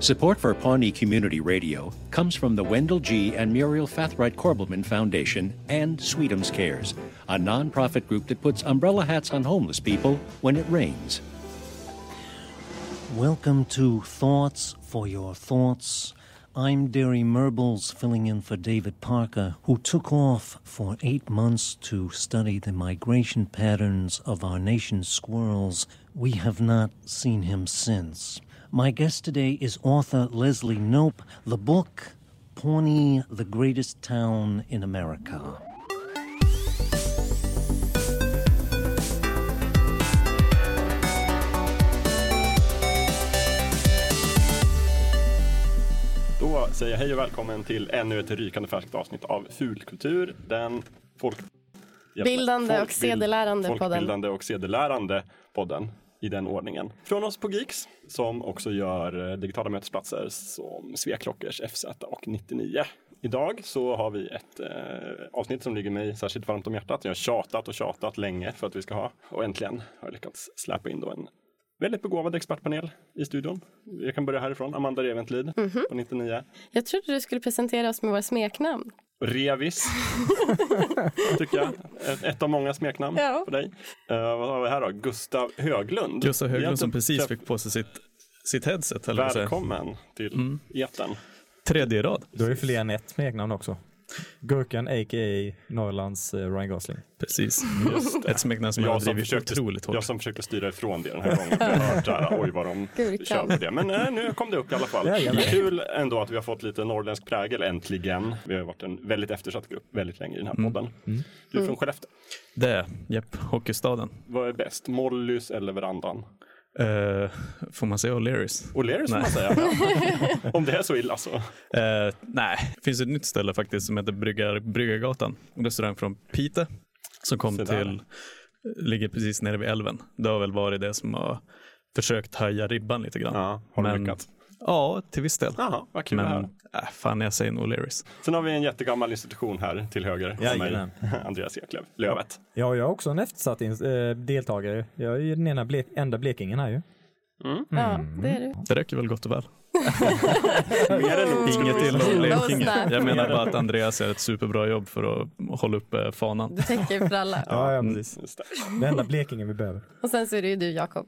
Support for Pawnee Community Radio comes from the Wendell G. and Muriel Fathright Corbelman Foundation and Sweetums Cares, a nonprofit group that puts umbrella hats on homeless people when it rains. Welcome to Thoughts for Your Thoughts. I'm Derry Merbles, filling in for David Parker, who took off for eight months to study the migration patterns of our nation's squirrels. We have not seen him since. My guest today is author Leslie Nope. The book, Pawnee, the Greatest Town in America. Då säger jag hej och välkommen till ännu ett rykande färskt avsnitt av Fulkultur. Den folk... Bildande och sedelärande podden. Folkbildande och sedelärande podden i den ordningen. Från oss på Geeks som också gör eh, digitala mötesplatser som Sveklockers, FZ och 99. Idag så har vi ett eh, avsnitt som ligger mig särskilt varmt om hjärtat. Jag har tjatat och tjatat länge för att vi ska ha och äntligen har jag lyckats släppa in då en väldigt begåvad expertpanel i studion. Jag kan börja härifrån. Amanda Reventlid Mhm. på 99. Jag trodde du skulle presentera oss med våra smeknamn. Revis, tycker jag. Ett, ett av många smeknamn Ja. på dig. Eh, vad har vi här då? Gustav Höglund. Gustav Höglund som precis fick på sig sitt, sitt headset. Eller. Välkommen till Mm. etern. Tredje rad. Då är det fler än ett smeknamn också. Gurkan a.k.a. Norrlands eh, Ryan Gosling. Precis. Ett smeknamn som jag har drivit försökte, otroligt hårt. jag som försökte styra ifrån det den här gången. Jag har hört här, oj vad de kör på det. Men eh, nu kom det upp i alla fall. Kul ändå att vi har fått lite norrländsk prägel äntligen. Vi har varit en väldigt eftersatt grupp väldigt länge i den här Mm. podden. Du är från Skellefteå. Det, är, japp, hockeystaden. Vad är bäst? Mollys eller verandan? Uh, får man säga O'Learys? O'Learys får man säga. Om det är så illa så. Eh, nej, det finns ett nytt ställe faktiskt som heter Bryggar, Bryggargatan. En restaurang från Pite som kom till, ligger precis nere vid älven. Det har väl varit det som har försökt höja ribban lite grann. Ja, har Men- lyckats? Ja, Ja, till viss del. Jaha, vad kul det Men här. äh, fan, jag säger nog O'Learys. Sen har vi en jättegammal institution här till höger om mig. Andreas Eklöf, Lövet. Ja, jag är också en eftersatt eh, deltagare. Jag är ju den ena ble enda blekingen här ju. Ja, det är du. Det räcker väl gott och väl. Mer än nog. Inget till Blekinge. nice. Jag menar bara att Andreas gör ett superbra jobb för att hålla uppe fanan. Du täcker för alla. Ja, ja precis. Just det. Enda blekingen vi behöver. Och sen så är det ju du, Jakob.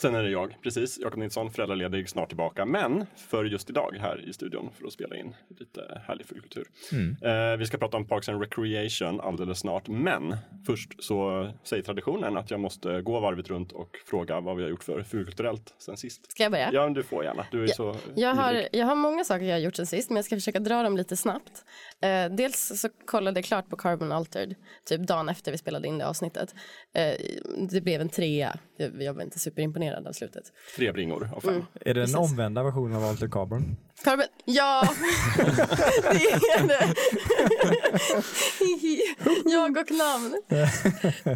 Sen är det jag, precis. Jakob Nilsson, föräldraledig, snart tillbaka. Men för just idag här i studion för att spela in lite härlig fulkultur. Eh, vi ska prata om Parks and Recreation alldeles snart. Men först så säger traditionen att jag måste gå varvet runt och fråga vad vi har gjort för fulkulturellt sen sist. Ska jag börja? Ja, du får gärna. Du är Ja, så Jag har, jag har många saker jag har gjort sen sist, men jag ska försöka dra dem lite snabbt. Eh, dels så kollade jag klart på Carbon Altered, typ dagen efter vi spelade in det avsnittet. Eh, det blev en trea. Jag, jag var inte superimponerad av slutet. Tre bringor av fem. Är det den Precis. omvända versionen av Alter Carbon? Carbon, ja! det är det. jag och namn.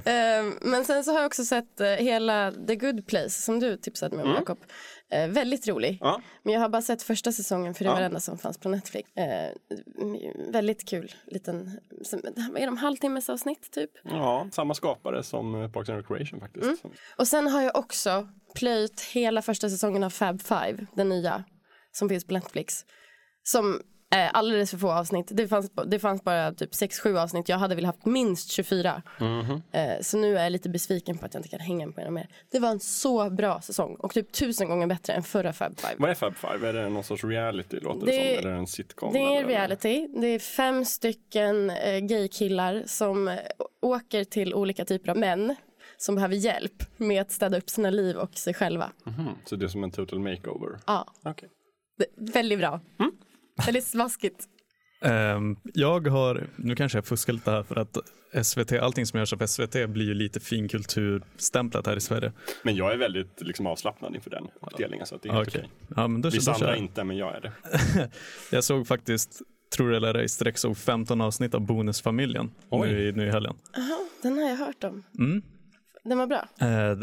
Eh, men sen så har jag också sett eh, hela The Good Place som du tipsade mig om, Jakob. Eh, väldigt rolig. Ja. Men jag har bara sett första säsongen för det Ja. var det enda som fanns på Netflix. Eh, väldigt kul. Liten, som, är de, halvtimmes avsnitt typ. Ja, samma skapare som eh, Parks and Recreation faktiskt. Mm. Och sen har jag också plöjt hela första säsongen av Fab Five, den nya, som finns på Netflix. Som är alldeles för få avsnitt. Det fanns, det fanns bara typ 6-7 avsnitt. Jag hade velat haft minst 24. Mhm. Eh, så nu är jag lite besviken på att jag inte kan hänga med dem mer. Det var en så bra säsong och typ tusen gånger bättre än förra Fab Five. Vad är Fab Five? Är det någon sorts reality låter det, Det- som? Är det en sitcom? Det är eller? reality. Det är fem stycken eh, gaykillar som eh, åker till olika typer av män som behöver hjälp med att städa upp sina liv och sig själva. Mhm, Så det är som en total makeover? Ja, det, väldigt bra. Väldigt smaskigt. Ehm, jag har, nu kanske jag fuskar lite här för att SVT, allting som görs av SVT blir ju lite finkulturstämplat här i Sverige. Men jag är väldigt liksom, avslappnad inför den uppdelningen så det är helt Okej. okej. Ja, men då, Vissa då andra jag. inte, men jag är det. Jag såg faktiskt, tror det eller ej, sträck såg 15 avsnitt av Bonusfamiljen Oj. nu, i- nu i helgen. Den har jag hört om. Mm. Den var bra. Eh,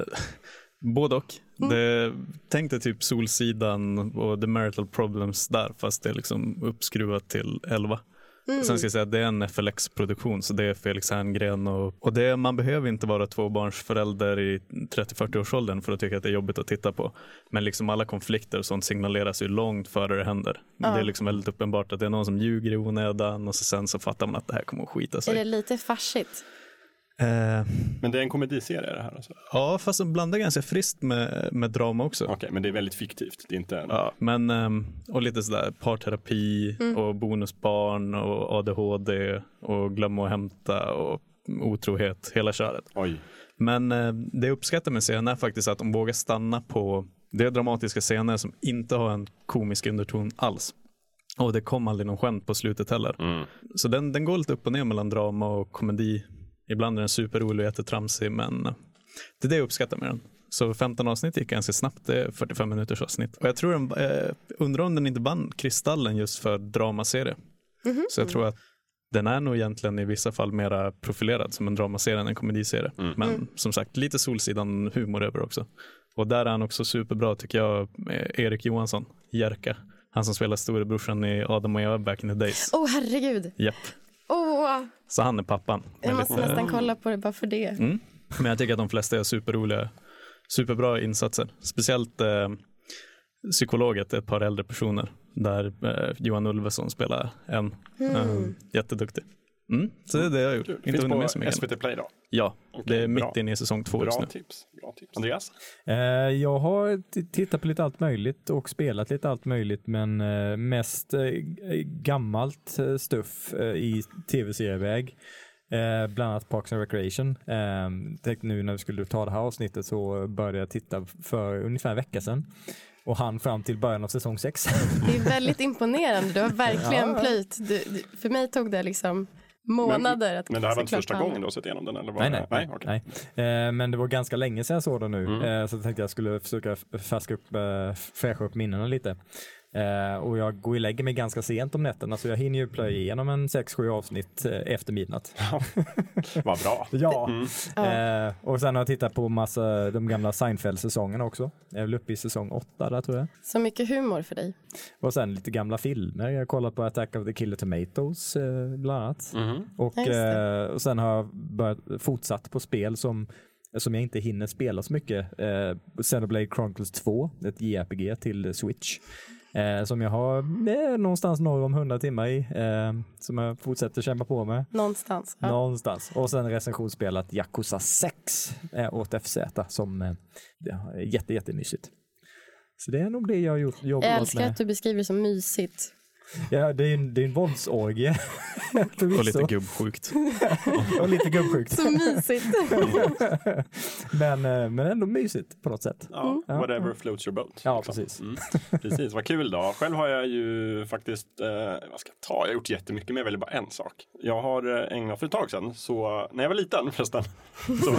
både och. Mm. Det, tänk dig typ Solsidan och The Marital Problems där fast det är liksom uppskruvat till 11. Sen ska jag säga att det är en FLX-produktion, så det är Felix Herngren och, och det, man behöver inte vara tvåbarnsförälder i 30-40-årsåldern för att tycka att det är jobbigt att titta på. Men liksom alla konflikter och sånt signaleras ju långt före det händer. Det är liksom väldigt uppenbart att det är någon som ljuger i onödan och så sen så fattar man att det här kommer att skita Är sig. det lite farsigt? Eh, Men det är en komediserie det här alltså? ja, fast de blandar ganska friskt med, med drama också. Okej, men det är väldigt fiktivt. Det är inte en... Ja, men ehm, och lite sådär parterapi och bonusbarn och ADHD och glömma att hämta och otrohet, hela köret. Oj. Men eh, det jag uppskattar med serien är faktiskt att de vågar stanna på det är dramatiska scener som inte har en komisk underton alls. Och det kom aldrig någon skämt på slutet heller. Mm. Så den, den går lite upp och ner mellan drama och komedi. Ibland är den superrolig och jättetramsig men eh, det är det jag uppskattar med den. Så 15 avsnitt gick ganska snabbt, det är 45 minuters avsnitt. Och jag tror den, eh, undrar om den inte vann Kristallen just för dramaserie. Så jag tror att den är nog egentligen i vissa fall mera profilerad som en dramaserie än en komediserie. Men som sagt, lite Solsidan humor över också. Och där är han också superbra tycker jag, Erik Johansson, Jerka. Han som spelar storebrorsan i Adam och Eva back in the days. Åh oh, herregud. Japp. Åh, Så han är pappan. jag måste lite- nästan kolla på det bara för det. Mm. Men jag tycker att de flesta är superroliga, superbra insatser. Speciellt eh, psykologet, ett par äldre personer, där eh, Johan Ulveson spelar en. Eh, jätteduktig. Mm. Så det är det jag har gjort. Kul. Inte Finns hunnit med så mycket. SVT Play då? Ja, Okej, det är bra. mitt inne i säsong två just Bra nu. tips. Bra tips. Andreas? Eh, jag har tittat på lite allt möjligt och spelat lite allt möjligt men eh, mest eh, gammalt stuff i tv-serieväg. Eh, bland annat Parks and Recreation. Eh, tänkte nu när vi skulle ta det här avsnittet så började jag titta för ungefär en vecka sedan. Och han fram till början av säsong 6. Det är väldigt imponerande. Du har verkligen plöjt. Du, du, för mig tog det liksom månader att Men det här var inte första alla. gången du har sett igenom den? Eller var Nej, det- nej. nej, okej. nej. Eh, men det var ganska länge sedan jag såg den nu. Mm. Eh, så jag tänkte jag skulle försöka färska upp, eh, fräscha upp minnena lite. Eh, och jag går och lägger mig ganska sent om nätterna så jag hinner ju plöja igenom en 6-7 avsnitt eh, efter midnatt. Vad bra. Ja. Mm. Eh, och sen har jag tittat på massa de gamla Seinfeld-säsongerna också. Jag är väl uppe i säsong 8 där tror jag. Så mycket humor för dig. Och sen lite gamla filmer. Jag har kollat på Attack of the Killer Tomatoes eh, bland annat. Mhm. Och, Ja, eh, och sen har jag börjat, fortsatt på spel som, som jag inte hinner spela så mycket. Eh, Xenoblade Chronicles 2, ett JRPG till Switch. Eh, som jag har eh, någonstans norr om 100 timmar i. Eh, som jag fortsätter kämpa på med. Någonstans. Ja. Någonstans. Och sen recensionsspelat Yakuza 6 eh, åt FZ som eh, jätte, jättemysigt. Så det är nog det jag har gjort, Jag älskar med. att du beskriver det som mysigt. Ja, det är en, det är en våldsorgie. Och lite gubbsjukt. och lite gubbsjukt. Så mysigt. men, eh, men ändå mysigt på något sätt. Ja, Ja. whatever floats your boat. Ja, liksom. precis. Mm. Precis, vad kul då. Själv har jag ju faktiskt, eh, vad ska jag ta, jag har gjort jättemycket men jag väljer bara en sak. Jag har eh, ägnat för ett tag sedan, så när jag var liten förresten, så,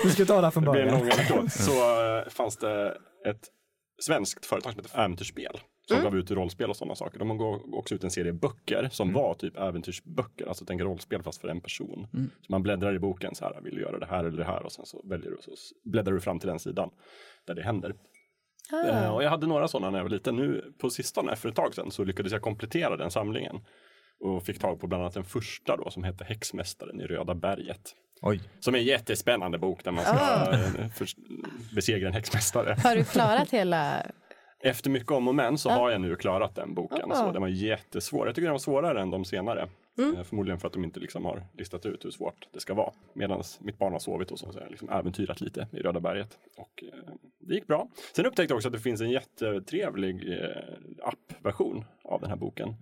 Vi ska ta det här från det blir en början. lång anekdot, så eh, fanns det ett svenskt företag som heter Äventyrsspel. Som gav ut rollspel och sådana saker. De gav också ut en serie böcker som var typ äventyrsböcker. Alltså tänk rollspel fast för en person. Så man bläddrar i boken så här, vill du göra det här eller det här? Och sen så väljer du så bläddrar du fram till den sidan där det händer. Eh, och jag hade några sådana när jag var liten. Nu på sistone, för ett tag sedan, så lyckades jag komplettera den samlingen. Och fick tag på bland annat den första då som hette Häxmästaren i Röda berget. Oj. Som är en jättespännande bok där man ska förs- besegra en häxmästare. Har du klarat hela? Efter mycket om och men så har jag nu klarat den boken. Ah. Så den var jättesvår. Jag tycker den var svårare än de senare. Eh, Förmodligen för att de inte liksom har listat ut hur svårt det ska vara. Medan mitt barn har sovit och så, så har jag liksom äventyrat lite i Röda berget. Och eh, det gick bra. Sen upptäckte jag också att det finns en jättetrevlig eh, appversion av den här boken.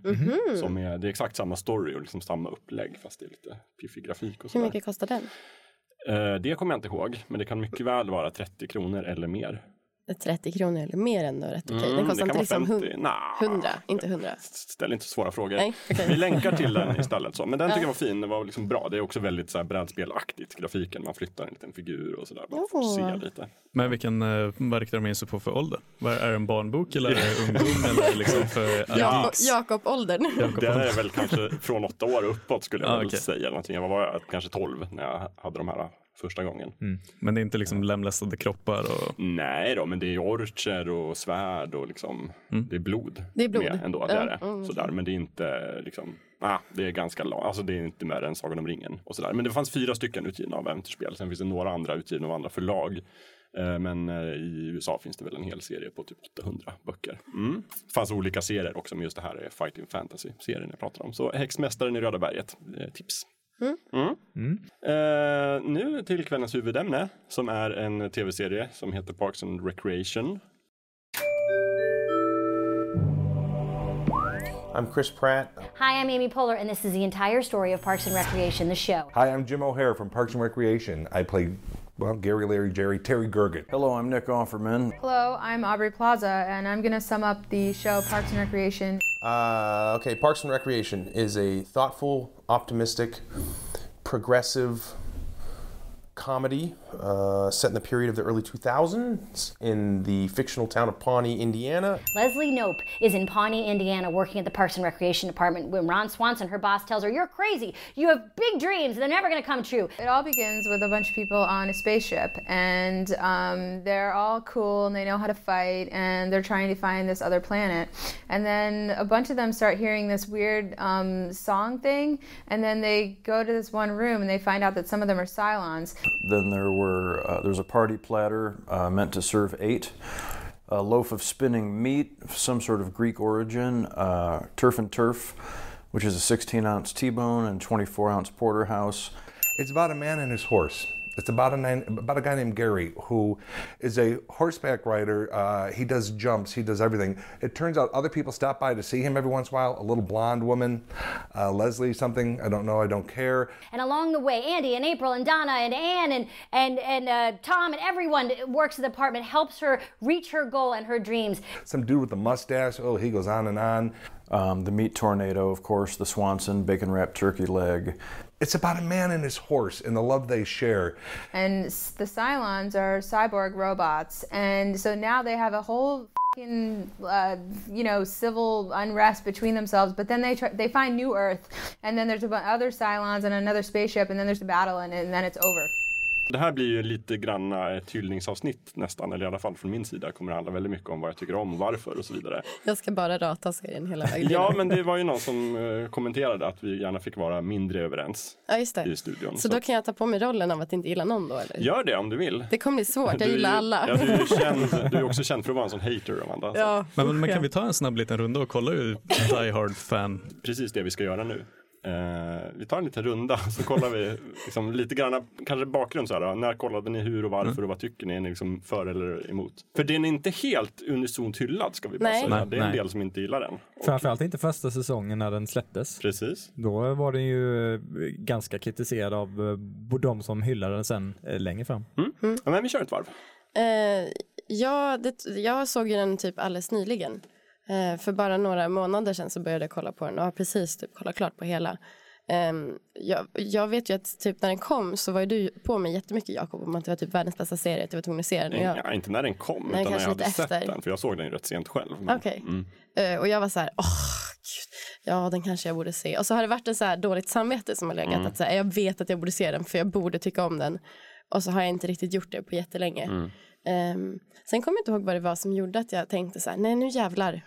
Som är, det är exakt samma story och liksom samma upplägg fast det är lite piffig grafik och Hur sådär. mycket kostar den? Eh, det kommer jag inte ihåg, men det kan mycket väl vara 30 kronor eller mer. 30 kronor eller mer ändå rätt okej. Mm, den kostar det inte liksom vara 50. 100. Nah. 100, inte 100. Ställ inte så svåra frågor. Nej, okej. Vi länkar till den istället. Så. Men den tycker jag var fin, den var liksom bra. Det är också väldigt så här brädspelaktigt, grafiken. Man flyttar en liten figur och sådär. Får Åh. se lite. Men vilken uh, vad riktar de in sig på för ålder? Vad Är det en barnbok eller är det ungdom eller det liksom för Ja. Jakob-åldern. Jakob. Den är väl kanske från åtta år uppåt skulle jag Ah, okej. säga. Någonting. Jag var kanske 12 när jag hade de här första gången. Men det är inte liksom lemlästade kroppar och Nej då, men det är orcher och svärd och liksom, det är blod. Det är blod. Med ändå, det är det. Mm. Sådär, men det är inte liksom, ah, det är ganska långt, alltså det är inte mer än Sagan om ringen och sådär. Men det fanns fyra stycken utgivna av äventyrsspel, sen finns det några andra utgivna av andra förlag. Eh, Men eh, i USA finns det väl en hel serie på typ 800 böcker. Mm. Det fanns olika serier också, men just det här är Fighting Fantasy-serien jag pratar om. Så Häxmästaren i Röda berget, eh, tips. Mm. Eh, nu till kvällens huvudämne som är en tv-serie som heter Parks and Recreation. I'm Chris Pratt. Hi, I'm Amy Poehler, and this is the entire story of Parks and Recreation, the show. Hi, I'm Jim O'Hare from Parks and Recreation. I play, well, Gary, Larry, Jerry, Terry Gergen. Hello, I'm Nick Offerman. Hello, I'm Aubrey Plaza, and I'm going to sum up the show Parks and Recreation. Uh, okay, Parks and Recreation is a thoughtful, optimistic, progressive comedy uh, set in the period of the early 2000s in the fictional town of Pawnee, Indiana. Leslie Nope is in Pawnee, Indiana, working at the Parks and Recreation Department when Ron Swanson, her boss, tells her, You're crazy. You have big dreams. They're never going to come true. It all begins with a bunch of people on a spaceship, and um, they're all cool and they know how to fight, and they're trying to find this other planet. And then a bunch of them start hearing this weird um, song thing, and then they go to this one room and they find out that some of them are Cylons. Then there were uh, there was a party platter uh, meant to serve eight. A loaf of spinning meat, some sort of Greek origin, uh, turf and turf, which is a 16 ounce T-bone and 24 ounce porterhouse. It's about a man and his horse. It's about a, about a guy named Gary who is a horseback rider. Uh, he does jumps, he does everything. It turns out other people stop by to see him every once in a while. A little blonde woman, uh, Leslie something, I don't know, I don't care. And along the way, Andy and April and Donna and Ann and, and, and uh, Tom and everyone works at the department helps her reach her goal and her dreams. Some dude with a mustache, oh, he goes on and on. Um, the meat tornado, of course, the Swanson bacon wrapped turkey leg. It's about a man and his horse and the love they share. And the Cylons are cyborg robots, and so now they have a whole fing uh, you know, civil unrest between themselves. But then they try, they find New Earth, and then there's a bunch other Cylons and another spaceship, and then there's a battle, and, and then it's over. Det här blir ju lite granna ett hyllningsavsnitt nästan, eller i alla fall från min sida kommer det handla väldigt mycket om vad jag tycker om och varför och så vidare. Jag ska bara rata serien hela vägen. Ja, men det var ju någon som eh, kommenterade att vi gärna fick vara mindre överens ja, just i studion. Så då kan jag ta på mig rollen av att inte gilla någon då eller? Gör det om du vill. Det kommer bli svårt, jag Du gillar alla. Ja, du, är känd, du är också känd för att vara en sån hater, Amanda. Så Ja. Men, men kan vi ta en snabb liten runda och kolla hur Die Hard-fan Precis det vi ska göra nu. Eh, vi tar en liten runda så kollar vi liksom, lite grann, kanske bakgrund så här. När kollade ni hur och varför Mm. och vad tycker ni? Är ni liksom för eller emot? För den är inte helt unisont hyllad ska vi bara Nej. säga. Nej, det är en nej. del som inte gillar den. Och, Framförallt inte första säsongen när den släpptes. precis. Då var den ju ganska kritiserad av eh, de som hyllade den sen eh, längre fram. Ja, men vi kör ett varv. Eh, ja, det, jag såg ju den typ alldeles nyligen. Eh, för bara några månader sedan så började jag kolla på den och har precis typ kollat klart på hela. Ehm, jag, jag vet ju att typ när den kom så var ju du på mig jättemycket Jakob om att det var typ världens bästa serie, att jag var tvungen att se den. Jag, Ja, inte när den kom, Nej, utan när jag hade lite sett efter. den. För jag såg den ju rätt sent själv. Men- Okej. Mm. Eh, och jag var så här, åh, gud, ja den kanske jag borde se. Och så har det varit ett så här dåligt samvete som har legat. Mm. Att så här, jag vet att jag borde se den för jag borde tycka om den. Och så har jag inte riktigt gjort det på jättelänge. Mm. Ehm, sen kommer jag inte ihåg vad det var som gjorde att jag tänkte så här, nej nu jävlar.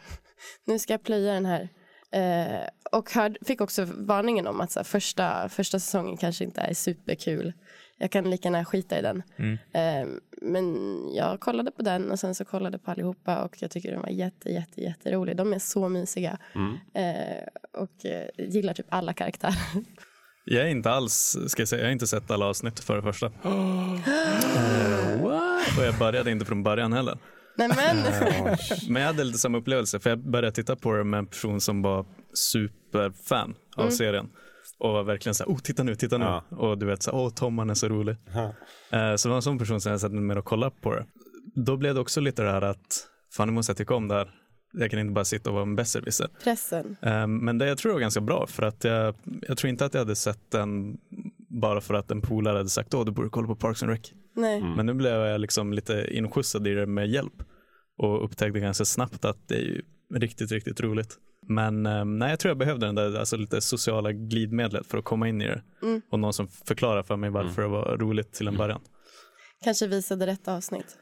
Nu ska jag plöja den här. Eh, och hörd, fick också varningen om att så här, första, första säsongen kanske inte är superkul. Jag kan lika gärna skita i den. Eh, men jag kollade på den och sen så kollade på allihopa och jag tycker den var jätte, jätte, jätterolig. De är så mysiga. Eh, och eh, gillar typ alla karaktärer. Jag är inte alls, ska jag säga, jag har inte sett alla avsnitt för det första. Eh, och jag började inte från början heller. Nej men, Men jag hade lite samma upplevelse för jag började titta på det med en person som var superfan av serien. Och var verkligen så här, oh titta nu, titta nu. Ja. Och du vet så här, åh Tom han är så rolig. Eh, så det var en sån person som jag satte mig med och kollade på det. Då blev det också lite det här att, fan nu måste jag tycka om det här. Jag kan inte bara sitta och vara en besserwisser. pressen. Eh, Men det jag tror var ganska bra för att jag, jag tror inte att jag hade sett den bara för att en polare hade sagt åh du borde kolla på Parks and Rec. Nej. Men nu blev jag liksom lite inskjutsad i det med hjälp och upptäckte ganska snabbt att det är ju riktigt, riktigt roligt. Men eh, nej, jag tror jag behövde den där alltså, lite sociala glidmedlet för att komma in i det. Mm. Och någon som förklarar för mig varför det var roligt till en början. Kanske visade rätt avsnitt.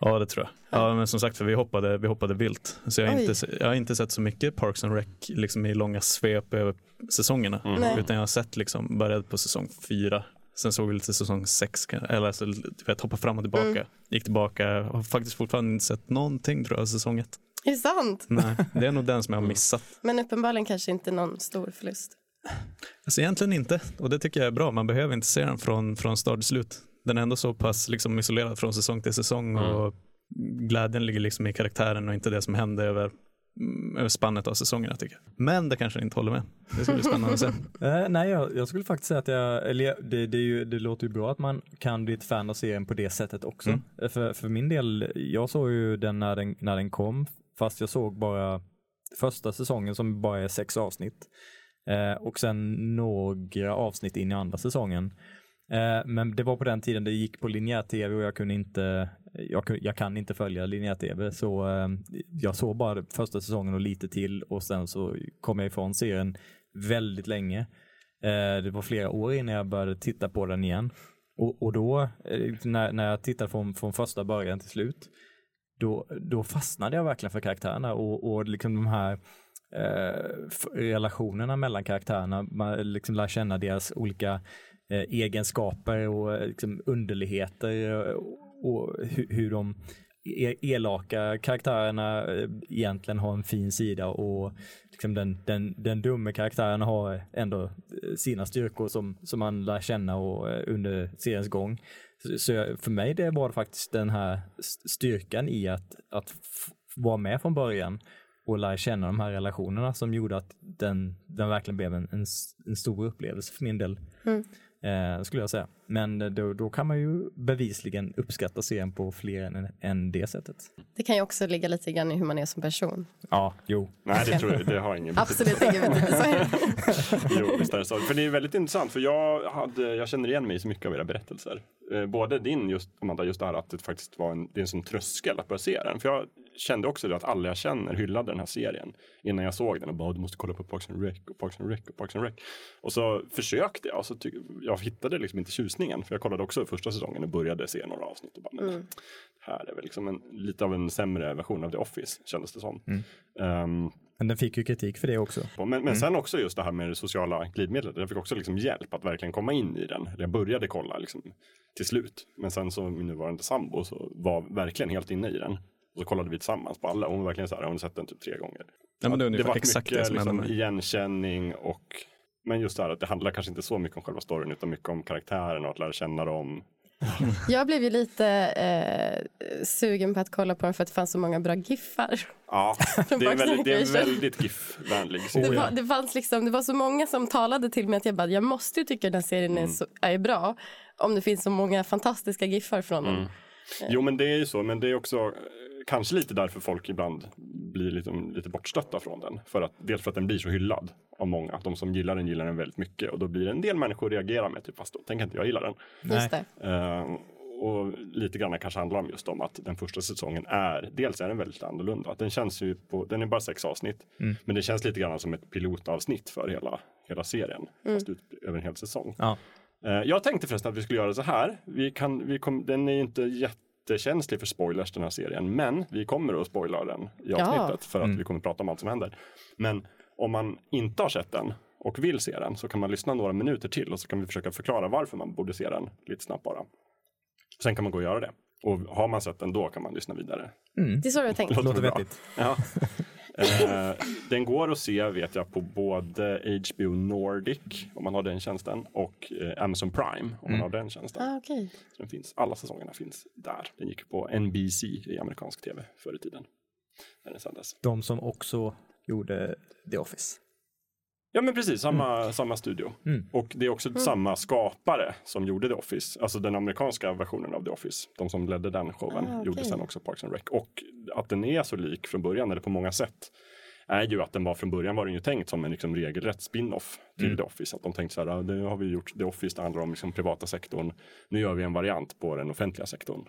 Ja, det tror jag. Ja, men som sagt, för vi hoppade, vi hoppade vilt. Så jag har, Oj. inte, jag har inte sett så mycket Parks and Rec liksom i långa svep över säsongerna. Nej. Utan jag har sett liksom, började på säsong fyra. Sen såg vi lite säsong sex, eller alltså, vet, hoppa fram och tillbaka. Mm. Gick tillbaka, har faktiskt fortfarande inte sett någonting tror jag säsong ett. Är det sant? Nej, det är nog den som jag har missat. Men uppenbarligen kanske inte någon stor förlust. Alltså egentligen inte, och det tycker jag är bra. Man behöver inte se den från, från start till slut. Den är ändå så pass liksom isolerad från säsong till säsong och glädjen ligger liksom i karaktären och inte det som händer över, mm, över spannet av säsongerna tycker jag. Men det kanske inte håller med. Det ska bli spännande att se. Eh, nej, jag, jag skulle faktiskt säga att jag, eller jag- det, det, är ju, det låter ju bra att man kan bli ett fan av serien på det sättet också. Mm. Eh, För, för min del, jag såg ju den när, den när den kom, fast jag såg bara första säsongen som bara är sex avsnitt. Eh, och sen några avsnitt in i andra säsongen. Eh, men det var på den tiden det gick på linjär-tv och jag kunde inte, jag, jag kan inte följa linjär-tv så eh, jag såg bara första säsongen och lite till och sen så kom jag ifrån serien väldigt länge. Eh, det var flera år innan jag började titta på den igen. Och, och då, när, när jag tittade från, från första början till slut, då, då fastnade jag verkligen för karaktärerna och, och liksom de här eh, relationerna mellan karaktärerna. Man liksom lär känna deras olika Eh, egenskaper och eh, liksom underligheter eh, och, hur, de e-, elaka karaktärerna egentligen har en fin sida och liksom den, den, den dumme karaktären har ändå sina styrkor som, som man lär känna och, under seriens gång. Så, så för mig det var faktiskt den här styrkan i att, att vara med från början och lära känna de här relationerna som gjorde att den, den verkligen blev en, en, en stor upplevelse för min del. Mm. Eh, skulle jag säga. Men då, då kan man ju bevisligen uppskatta serien på fler än, än det sättet. Det kan ju också ligga lite grann i hur man är som person. Ja, jo. Nej, det tror jag, det har ingen Absolut ingen betydelse. Jo, visst är det så. För det är väldigt intressant, för jag, hade, jag känner igen mig i så mycket av era berättelser. Eh, både din, just, Amanda, just det här att det faktiskt var en, det är en sån tröskel att börja se den. För jag kände också att alla jag känner hyllade den här serien innan jag såg den och bara du måste kolla på Parks and Rec och Parks and Rec och Parks and Rec. Och så försökte jag och så ty- jag hittade liksom inte tjusningen för jag kollade också första säsongen och började se några avsnitt och bara Mm. här är väl liksom en, lite av en sämre version av The Office kändes det som. Mm. Ehm, Men den fick ju kritik för det också. men, men Mm. sen också just det här med det sociala glidmedlet. Jag fick också liksom hjälp att verkligen komma in i den. Jag började kolla liksom till slut. Men sen så min nuvarande sambo så var verkligen helt inne i den. Och så kollade vi tillsammans på alla. Hon var verkligen så här, hon har sett den typ tre gånger. Ja, men det ungefär var exakt mycket det liksom, igenkänning och men just det här att det handlar kanske inte så mycket om själva storyn utan mycket om karaktärerna och att lära känna dem. Jag blev ju lite eh, sugen på att kolla på den för att det fanns så många bra giffar. Ja, det är, väldigt, det är väldigt GIF-vänlig Det, serie. var, det, fanns liksom, det var så många som talade till mig att jag bara, jag måste ju tycka den här serien Mm. är, så, är bra. Om det finns så många fantastiska giffar från den. Mm. Jo men det är ju så, men det är också kanske lite därför folk ibland blir lite, lite bortstötta från den. För att, dels för att den blir så hyllad av många. De som gillar den gillar den väldigt mycket och då blir det en del människor reagerar med typ fast då tänker inte jag gilla den. Just det. Eh, och lite grann kanske handlar om just om att den första säsongen är, dels är den väldigt annorlunda. Den känns ju på, den är bara sex avsnitt. Mm. Men det känns lite grann som ett pilotavsnitt för hela, hela serien. Mm. Fast ut över en hel säsong. Ja. Eh, Jag tänkte förresten att vi skulle göra så här. Vi kan, vi kom, den är ju inte jättekänslig för spoilers den här serien. Men vi kommer att spoila den i Ja. avsnittet. För att Mm. vi kommer att prata om allt som händer. Men om man inte har sett den och vill se den så kan man lyssna några minuter till och så kan vi försöka förklara varför man borde se den lite snabbt bara. Sen kan man gå och göra det. Och har man sett den då kan man lyssna vidare. Mm. Det är så jag tänkt. Låter bra. vettigt. Ja. Eh, den går att se vet jag på både HBO Nordic om man har den tjänsten och eh, Amazon Prime om man Mm. har den tjänsten. Ah, okej. Så den finns, alla säsongerna finns där. Den gick på NBC i amerikansk tv förr i tiden. När den sändes. De som också gjorde The Office. Ja men precis, samma, samma studio. Mm. Och det är också samma skapare som gjorde The Office, alltså den amerikanska versionen av The Office. De som ledde den showen Ah, okej. gjorde sen också Parks and Rec. Och att den är så lik från början, eller på många sätt, är ju att den var från början var den ju tänkt som en liksom regelrätt spin-off till Mm. The Office. Att de tänkte så här, "Ah, nu har vi gjort The Office, det handlar om liksom privata sektorn. Nu gör vi en variant på den offentliga sektorn.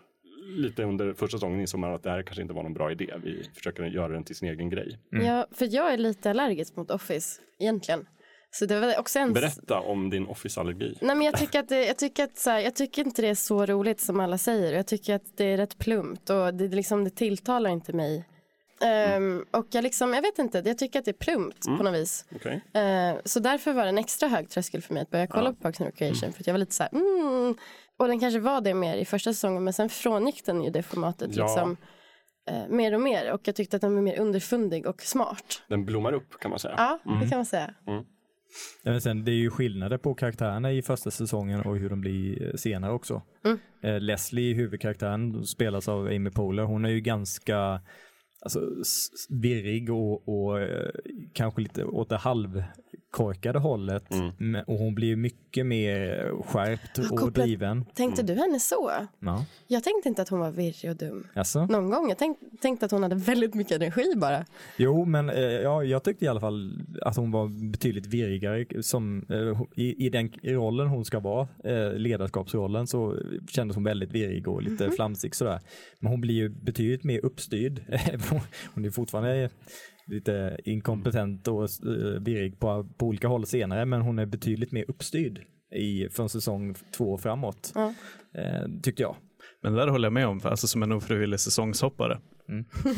Lite under första säsongen insåg man att det här kanske inte var någon bra idé. Vi försöker göra den till sin egen grej. Ja, för jag är lite allergisk mot Office egentligen. Så det var också en... Berätta om din Office-allergi. Nej men jag tycker att, det, jag, tycker att så här, jag tycker inte det är så roligt som alla säger. Jag tycker att det är rätt plumpt och det, liksom, det tilltalar inte mig. Ehm, och jag, liksom, jag vet inte, jag tycker att det är plumpt på något vis. Okej. Ehm, så därför var det en extra hög tröskel för mig att börja kolla på Parks and Recreation. För att jag var lite så här, mm. Och den kanske var det mer i första säsongen men sen frångick den ju det formatet Ja. liksom, eh, mer och mer. Och jag tyckte att den var mer underfundig och smart. Den blommar upp kan man säga. Ja, det kan man säga. Ja, men sen, det är ju skillnader på karaktärerna i första säsongen och hur de blir eh, senare också. Mm. Eh, Leslie, huvudkaraktären, spelas av Amy Poehler. Hon är ju ganska alltså, virrig och, och eh, kanske lite åt det halvkorkade hållet. Mm. Och hon blir mycket mer skärpt och kopplat- driven. Tänkte du henne så? Ja. Jag tänkte inte att hon var virrig och dum. Alltså? Någon gång. Jag tänk, tänkte att hon hade väldigt mycket energi bara. Jo, men eh, ja, jag tyckte i alla fall att hon var betydligt virrigare som, eh, i, i den rollen hon ska vara, eh, ledarskapsrollen, så kändes hon väldigt virrig och lite flamsig sådär. Men hon blir ju betydligt mer uppstyrd. hon är fortfarande lite inkompetent och eh, virrig på, på olika håll senare, men hon är betydligt mer uppstyrd i, från säsong två och framåt, Ja. eh, tyckte jag. Men det där håller jag med om, för alltså som en ofrivillig säsongshoppare. Mm.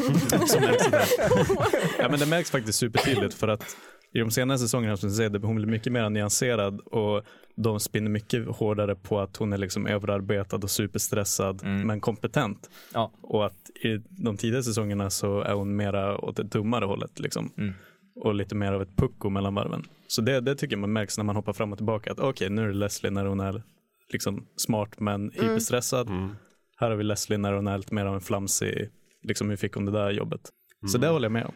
Ja, men det märks faktiskt supertydligt för att i de senaste säsongerna som du säger, det- hon blir mycket mer nyanserad och de spinner mycket hårdare på att hon är liksom överarbetad och superstressad men kompetent. Ja. Och att i de tidigare säsongerna så är hon mera åt det dummare hållet liksom. Och lite mer av ett pucko mellan varven. Så det, det tycker jag man märks när man hoppar fram och tillbaka. Att okej, nu är det Leslie när hon är liksom smart men hyperstressad. Här har vi Leslie när hon är lite mer av en flamsig, liksom hur fick hon det där jobbet? Så det håller jag med om.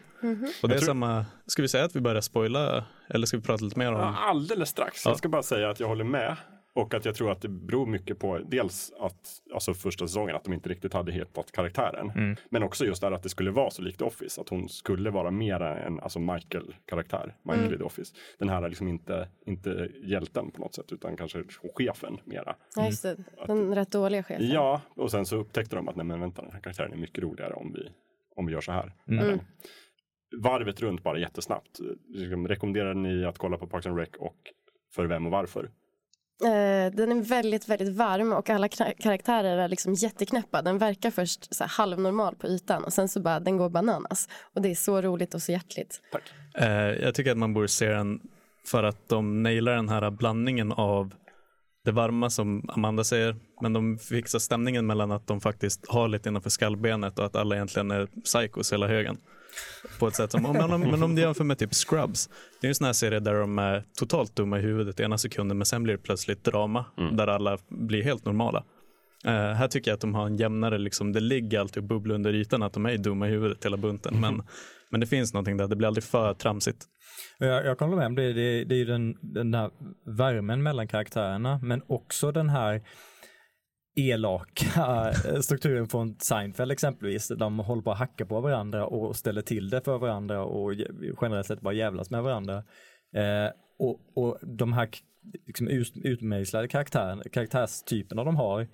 Och det är tror- samma, ska vi säga att vi börjar spoila eller ska vi prata lite mer om? Ja, alldeles strax. Ja. Jag ska bara säga att jag håller med. Och att jag tror att det beror mycket på dels att alltså första säsongen att de inte riktigt hade hittat karaktären. Men också just där att det skulle vara så likt Office. Att hon skulle vara mera en alltså Michael-karaktär. Michael i The Office. Den här är liksom inte, inte hjälten på något sätt utan kanske chefen mera. Ja, just det. Den rätt dåliga chefen. Ja, och sen så upptäckte de att nej men vänta den här karaktären är mycket roligare om vi, om vi gör så här. Mm. Men Varvet runt bara jättesnabbt. Liksom, Rekommenderar ni att kolla på Parks and Rec och för vem och varför? Eh, den är väldigt, väldigt varm och alla karaktärer är liksom jätteknäppa. Den verkar först så här halvnormal på ytan och sen så bara den går bananas. Och det är så roligt och så hjärtligt. Eh, jag tycker att man borde se den för att de nailar den här blandningen av det varma som Amanda säger, men de fixar stämningen mellan att de faktiskt har lite innanför skallbenet och att alla egentligen är psychos hela högen. På ett sätt som, men om, men om du jämför med typ Scrubs, det är en sån här serie där de är totalt dumma i huvudet ena sekunden men sen blir det plötsligt drama där alla blir helt normala. Eh, här tycker jag att de har en jämnare, liksom, det ligger alltid och bubblar under ytan att de är dumma i huvudet hela bunten. Men, men det finns någonting där, det blir aldrig för tramsigt. Jag, jag kan hålla med om det. Det, det är ju den, den här värmen mellan karaktärerna, men också den här elaka strukturen från Seinfeld exempelvis. De håller på att hacka på varandra och ställer till det för varandra och generellt sett bara jävlas med varandra. Eh, och, och de här liksom ut, utmejslade karaktär, karaktärstyperna de har,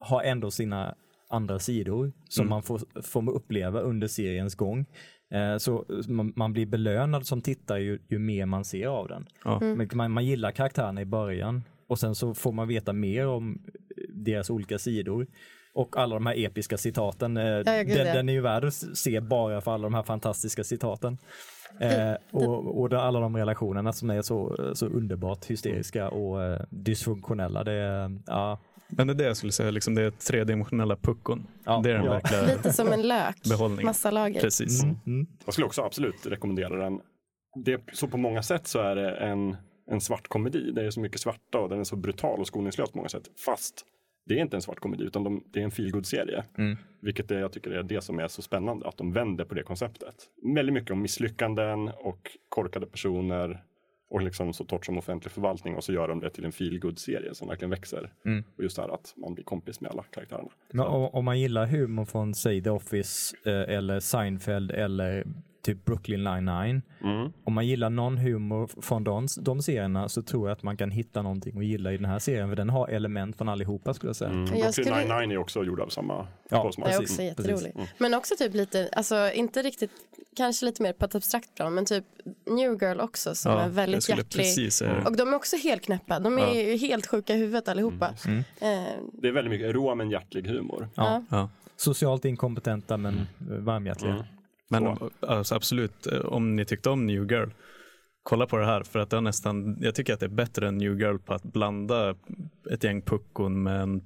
har ändå sina andra sidor som man får, får uppleva under seriens gång. Eh, så man, man blir belönad som tittare ju, ju mer man ser av den. Ja. Men Man, man gillar karaktärerna i början och sen så får man veta mer om deras olika sidor. Och alla de här episka citaten, eh, ja, den, den är ju värd att se bara för alla de här fantastiska citaten. Eh, och och alla de relationerna som är så, så underbart hysteriska och eh, dysfunktionella. Det ja, Men det är det jag skulle säga, liksom det är tredimensionella puckon. Ja, det är den ja. verkliga Lite som en lök. behållningen. Massa lager. Precis. mm. Jag skulle också absolut rekommendera den. Det, så på många sätt så är det en, en svart komedi. Det är så mycket svarta och den är så brutal och skoningslös på många sätt. Fast det är inte en svart komedi utan de, det är en feelgood-serie. Mm. Vilket är, jag tycker är det som är så spännande, att de vänder på det konceptet. Väldigt mycket om misslyckanden och korkade personer och liksom så torrt som offentlig förvaltning och så gör de det till en feel serie som verkligen växer. Mm. Och just det här att man blir kompis med alla karaktärerna. Men om, om man gillar humor från säg The Office eh, eller Seinfeld eller typ Brooklyn 99. Mm. Om man gillar någon humor från de, de serierna så tror jag att man kan hitta någonting att gilla i den här serien för den har element från allihopa skulle jag säga. Mm. Jag Brooklyn skulle- 99 är också gjord av samma Ja, konstnär. Det är också precis. jätterolig. Mm. Men också typ lite, alltså inte riktigt, kanske lite mer på ett abstrakt plan, men typ New Girl också som är jag väldigt hjärtlig. precis det. Och de är också helt knäppa, de är ju helt sjuka i huvudet allihopa. Mm. Eh, Det är väldigt mycket rå men hjärtlig humor. Ja. Ja. Socialt inkompetenta men eh, varmhjärtiga. Mm. Men alltså, absolut, eh, om ni tyckte om New Girl, kolla på det här för att det är nästan, jag tycker att det är bättre än New Girl på att blanda ett gäng puckon med en,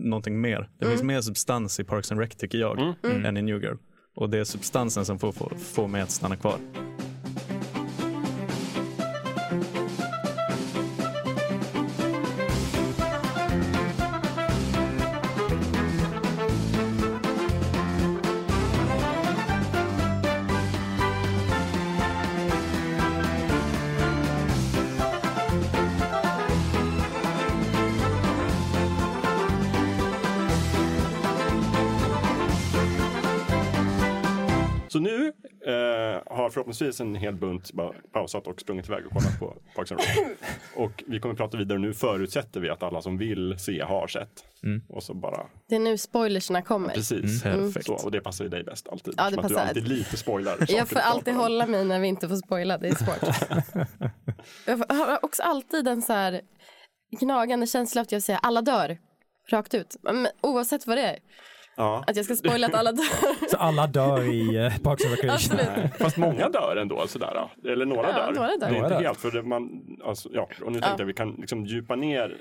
någonting mer. Det finns mer substans i Parks and Rec tycker jag Mm. än i New Girl. Och det är substansen som får, får, får mig att stanna kvar. Förhoppningsvis en hel bunt bara pausat och sprungit iväg och kollat på Parks and Rec. Och vi kommer prata vidare nu förutsätter vi att alla som vill se har sett. Mm. Och så bara, det är nu spoilersna kommer. precis. Perfekt. Så, och det passar ju dig bäst alltid. Ja, det Som att du passar. alltid lite spoilar. Jag får alltid hålla mig när vi inte får spoila, det är svårt. jag har också alltid en så här gnagande känsla av att jag säger alla dör. Rakt ut. Men oavsett vad det är. Ja. Att jag ska spoila att alla dör. Så alla dör i eh, Parks and Recreation. Absolut. Fast många dör ändå, sådär. Eller några Ja, dör. några dör. Det är Några inte dör. helt, för det man, alltså, ja, och nu tänkte jag vi kan liksom djupa ner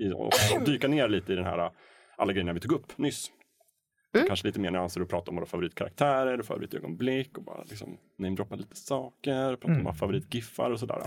i, och dyka ner lite i den här, alla grejerna vi tog upp nyss. Mm. Kanske lite mer nyanser och prata om våra favoritkaraktärer och favoritögonblick och bara liksom namedroppa lite saker, prata om Mm. våra favoritgiffar och sådär.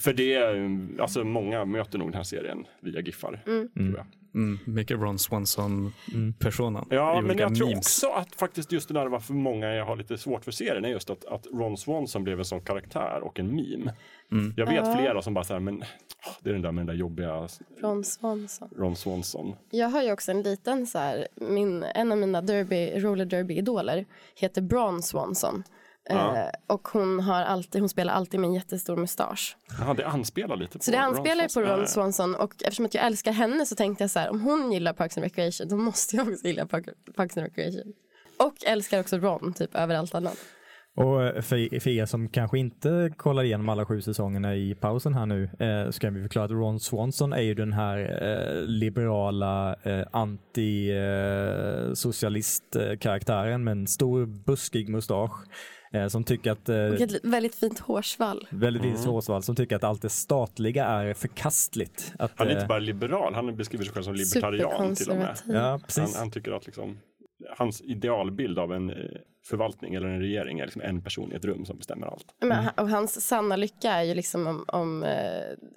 för det är, ju- alltså många möter nog den här serien via giffar. Tror jag. Mm, mycket Ron Swanson-personan Ja, men jag tror memes. också att faktiskt just det där varför många jag har lite svårt för serien är just att, att Ron Swanson blev en sån karaktär och en meme. Mm. Jag vet Ja. flera som bara säger men ah, det är den där med den där jobbiga Ron Swanson. Ron Swanson. Jag har ju också en liten så här, min, en av mina derby, roller derby-idoler heter Bron Swanson. Ja. Eh, och hon, har alltid, hon spelar alltid med en jättestor mustasch. Ja, det anspelar lite på Så det anspelar på. Ron Swanson och eftersom att jag älskar henne så tänkte jag så här, om hon gillar Parks and Recreation då måste jag också gilla Park, Parks and Recreation. Och älskar också Ron typ över allt annat. Och eh, för, för er som kanske inte kollar igenom alla sju säsongerna i pausen här nu eh, så kan vi förklara att Ron Swanson är ju den här eh, liberala eh, anti-socialist-karaktären med en stor buskig mustasch eh, som tycker att eh, Och ett li- väldigt fint hårsvall. väldigt Mm. mm. Hårsvall som tycker att allt det statliga är förkastligt. Att, Han är eh, inte bara liberal, han beskriver sig själv som libertarian till och med. Ja, Han, precis. han tycker att liksom, hans idealbild av en eh, förvaltning eller en regering är liksom en person i ett rum som bestämmer allt. Men, han- och hans sanna lycka är ju liksom om, om eh,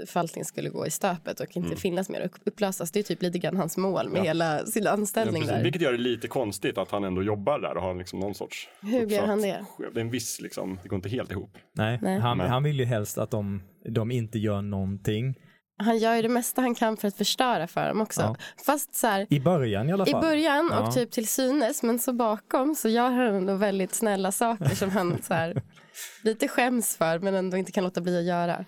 förvaltningen skulle gå i stöpet och inte finnas mer och upplösas. Det är typ lite grann hans mål med Ja. hela sin Ja, anställning precis. där. Vilket gör det lite konstigt att han ändå jobbar där och har liksom någon sorts Hur gör han det? Det är en viss liksom, det går inte helt ihop. Nej, Nej. Han, han vill ju helst att de, de inte gör någonting. Han gör ju det mesta han kan för att förstöra för dem också. Ja. Fast så här, I början i alla i fall. början Ja. och typ till synes men så bakom så gör han ändå väldigt snälla saker som han så här, lite skäms för men ändå inte kan låta bli att göra.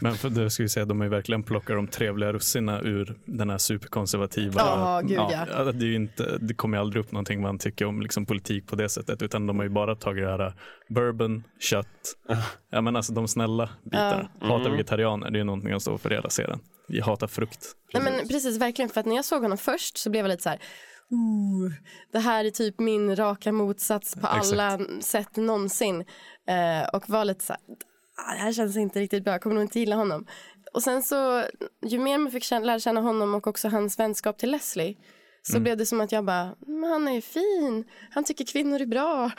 Men för det ska vi säga, de har ju verkligen plockat de trevliga russina ur den här superkonservativa. Ja, gud, ja. ja, det, är ju inte, det kommer ju aldrig upp någonting man tycker om liksom, politik på det sättet, utan de har ju bara tagit det här bourbon, kött, ja men alltså de snälla bitarna. Hatar vegetarianer, det är någonting jag står för hela serien. Jag hatar frukt. Nej, men precis, verkligen. För att när jag såg honom först så blev jag lite så här... Ooh, det här är typ min raka motsats på alla sätt någonsin. Eh, och var lite så här... "Ah, Det här känns inte riktigt bra, jag kommer nog inte gilla honom. Och sen så, ju mer man fick känna, lära känna honom och också hans vänskap till Leslie så blev det som att jag bara, han är ju fin, han tycker kvinnor är bra,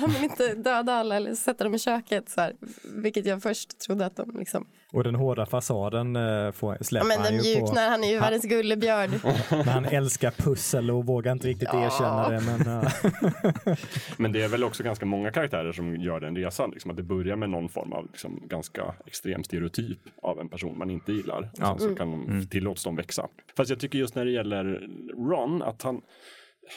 han vill inte döda alla eller sätta dem i köket. Så här, vilket jag först trodde att de liksom Och den hårda fasaden eh, får, Ja, släpper men han den ju på. mjuknar, han är ju världens gullebjörn. Men han älskar pussel och vågar inte riktigt Ja. erkänna det. Men, ja. Men det är väl också ganska många karaktärer som gör den resan. Liksom, att det börjar med någon form av liksom, ganska extrem stereotyp av en person man inte gillar. Och Ja. sen så kan de, tillåts de växa. Fast jag tycker just när det gäller Ron att han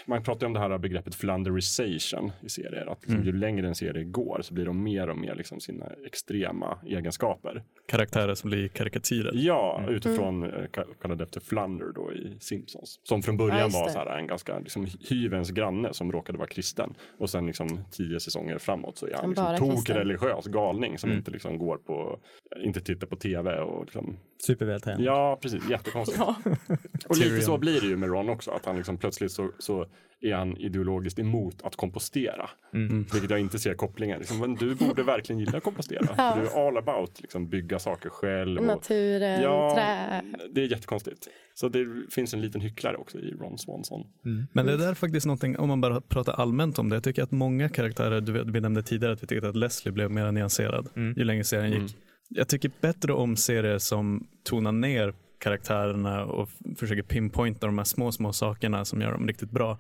man pratar ju om det här begreppet flanderization i serier. Att liksom, ju längre en serie går så blir de mer och mer liksom sina extrema egenskaper. Karaktärer som blir karikatyrer. Ja, utifrån mm. kallade efter Flunder då i Simpsons. Som från början Ja, var så här en ganska liksom, hyvens granne som råkade vara kristen. Och sen liksom tio säsonger framåt så är han liksom bara tok kristen. religiös galning som inte liksom går på, inte tittar på tv och liksom, Supervältränad. ja precis, jättekonstigt. Och lite så blir det ju med Ron också, att han liksom plötsligt så, så är han ideologiskt emot att kompostera. Vilket jag inte ser kopplingen. Liksom, men du borde verkligen gilla att kompostera. Ja. För du är all about liksom, bygga saker själv. Och, Naturen, Ja, trä. det är jättekonstigt. Så det finns en liten hycklare också i Ron Swanson. Men det är där faktiskt någonting, om man bara pratar allmänt om det, jag tycker att många karaktärer, du vi nämnde tidigare att vi tyckte att Leslie blev mer nyanserad ju längre serien gick. Jag tycker bättre om serier som tonar ner karaktärerna och försöker pinpointa de här små, små sakerna som gör dem riktigt bra.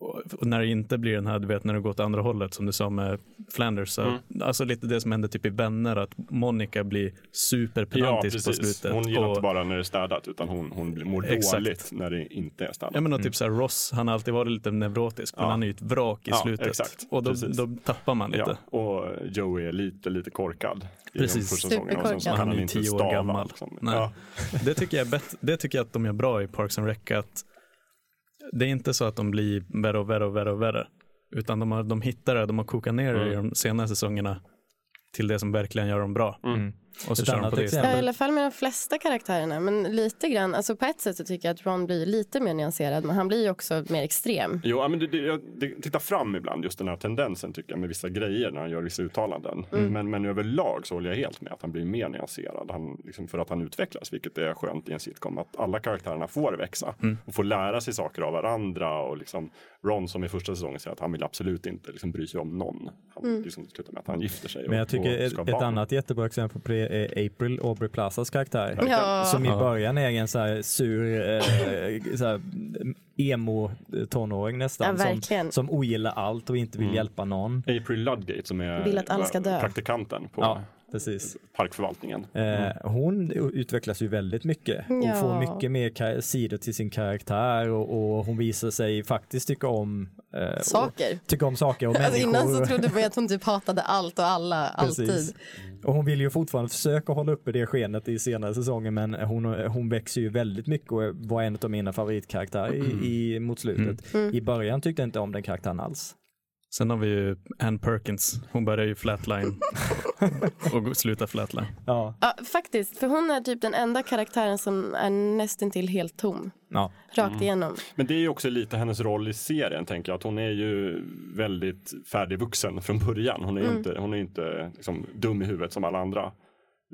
Och när det inte blir den här, du vet när det går åt andra hållet som du sa med Flanders. Så, Alltså lite det som hände typ i Vänner, att Monica blir Ja, superpedantisk på precis. slutet. Hon gillar och, inte bara när det är städat utan hon, hon blir- mår Exakt. dåligt när det inte är städat. Jag menar typ såhär Ross, han har alltid varit lite neurotisk men Ja. han är ju ett vrak i Ja, slutet. exakt. Och då, då tappar man lite. Ja, och Joey är lite, lite korkad. I Precis. första säsongerna. Och sen så kan Han är ju inte tio år stava, gammal. liksom. Nej. Ja. Det, tycker jag är bett- det tycker jag att de gör bra i Parks and Rec. Att det är inte så att de blir värre och värre och värre och värre. Utan de, har, de hittar det, de har kokat ner det i Mm. de senare säsongerna till det som verkligen gör dem bra. Och så Ett kör de på det exempel. Ja, I alla fall med de flesta karaktärerna. Men lite grann, alltså på ett sätt så tycker jag att Ron blir lite mer nyanserad. Men han blir ju också mer extrem. Jo, men det, det, jag- tittar fram ibland just den här tendensen tycker jag med vissa grejer när han gör vissa uttalanden. Mm. Men, men överlag så håller jag helt med att han blir mer nyanserad. Han, liksom, för att han utvecklas, vilket är skönt i en sitcom. Att alla karaktärerna får växa Mm. och får lära sig saker av varandra. Och liksom, Ron som i första säsongen säger att han vill absolut inte liksom, bry sig om någon. Han Mm. liksom, slutar med att han gifter sig. Men jag och, tycker och ett, ett annat jättebra exempel på det April, Aubrey Plazas karaktär. Ja. Som i början är en så här sur eh, så här, emo-tonåring nästan. Ja, som, som ogillar allt och inte vill hjälpa någon. April Ludgate som är Vill att alla ska dö. praktikanten på Ja, precis. parkförvaltningen. Eh, hon utvecklas ju väldigt mycket och Ja. får mycket mer sidor till sin karaktär och, och hon visar sig faktiskt tycka om eh, Saker. Och, tycka om saker och Alltså människor. innan så trodde man att hon typ hatade allt och alla, alltid. Precis. Och hon vill ju fortfarande försöka hålla uppe det skenet i senare säsonger men hon, hon växer ju väldigt mycket och var en av mina favoritkaraktärer i, i, mot slutet. Mm. I början tyckte jag inte om den karaktären alls. Sen har vi ju Ann Perkins. Hon börjar ju flatline och slutar flatline. Ja, Ja, faktiskt. För hon är typ den enda karaktären som är nästintill helt tom. ja. Rakt igenom. Men det är ju också lite hennes roll i serien, tänker jag. Att hon är ju väldigt färdigvuxen från början. Hon är ju inte, hon är inte liksom, dum i huvudet som alla andra.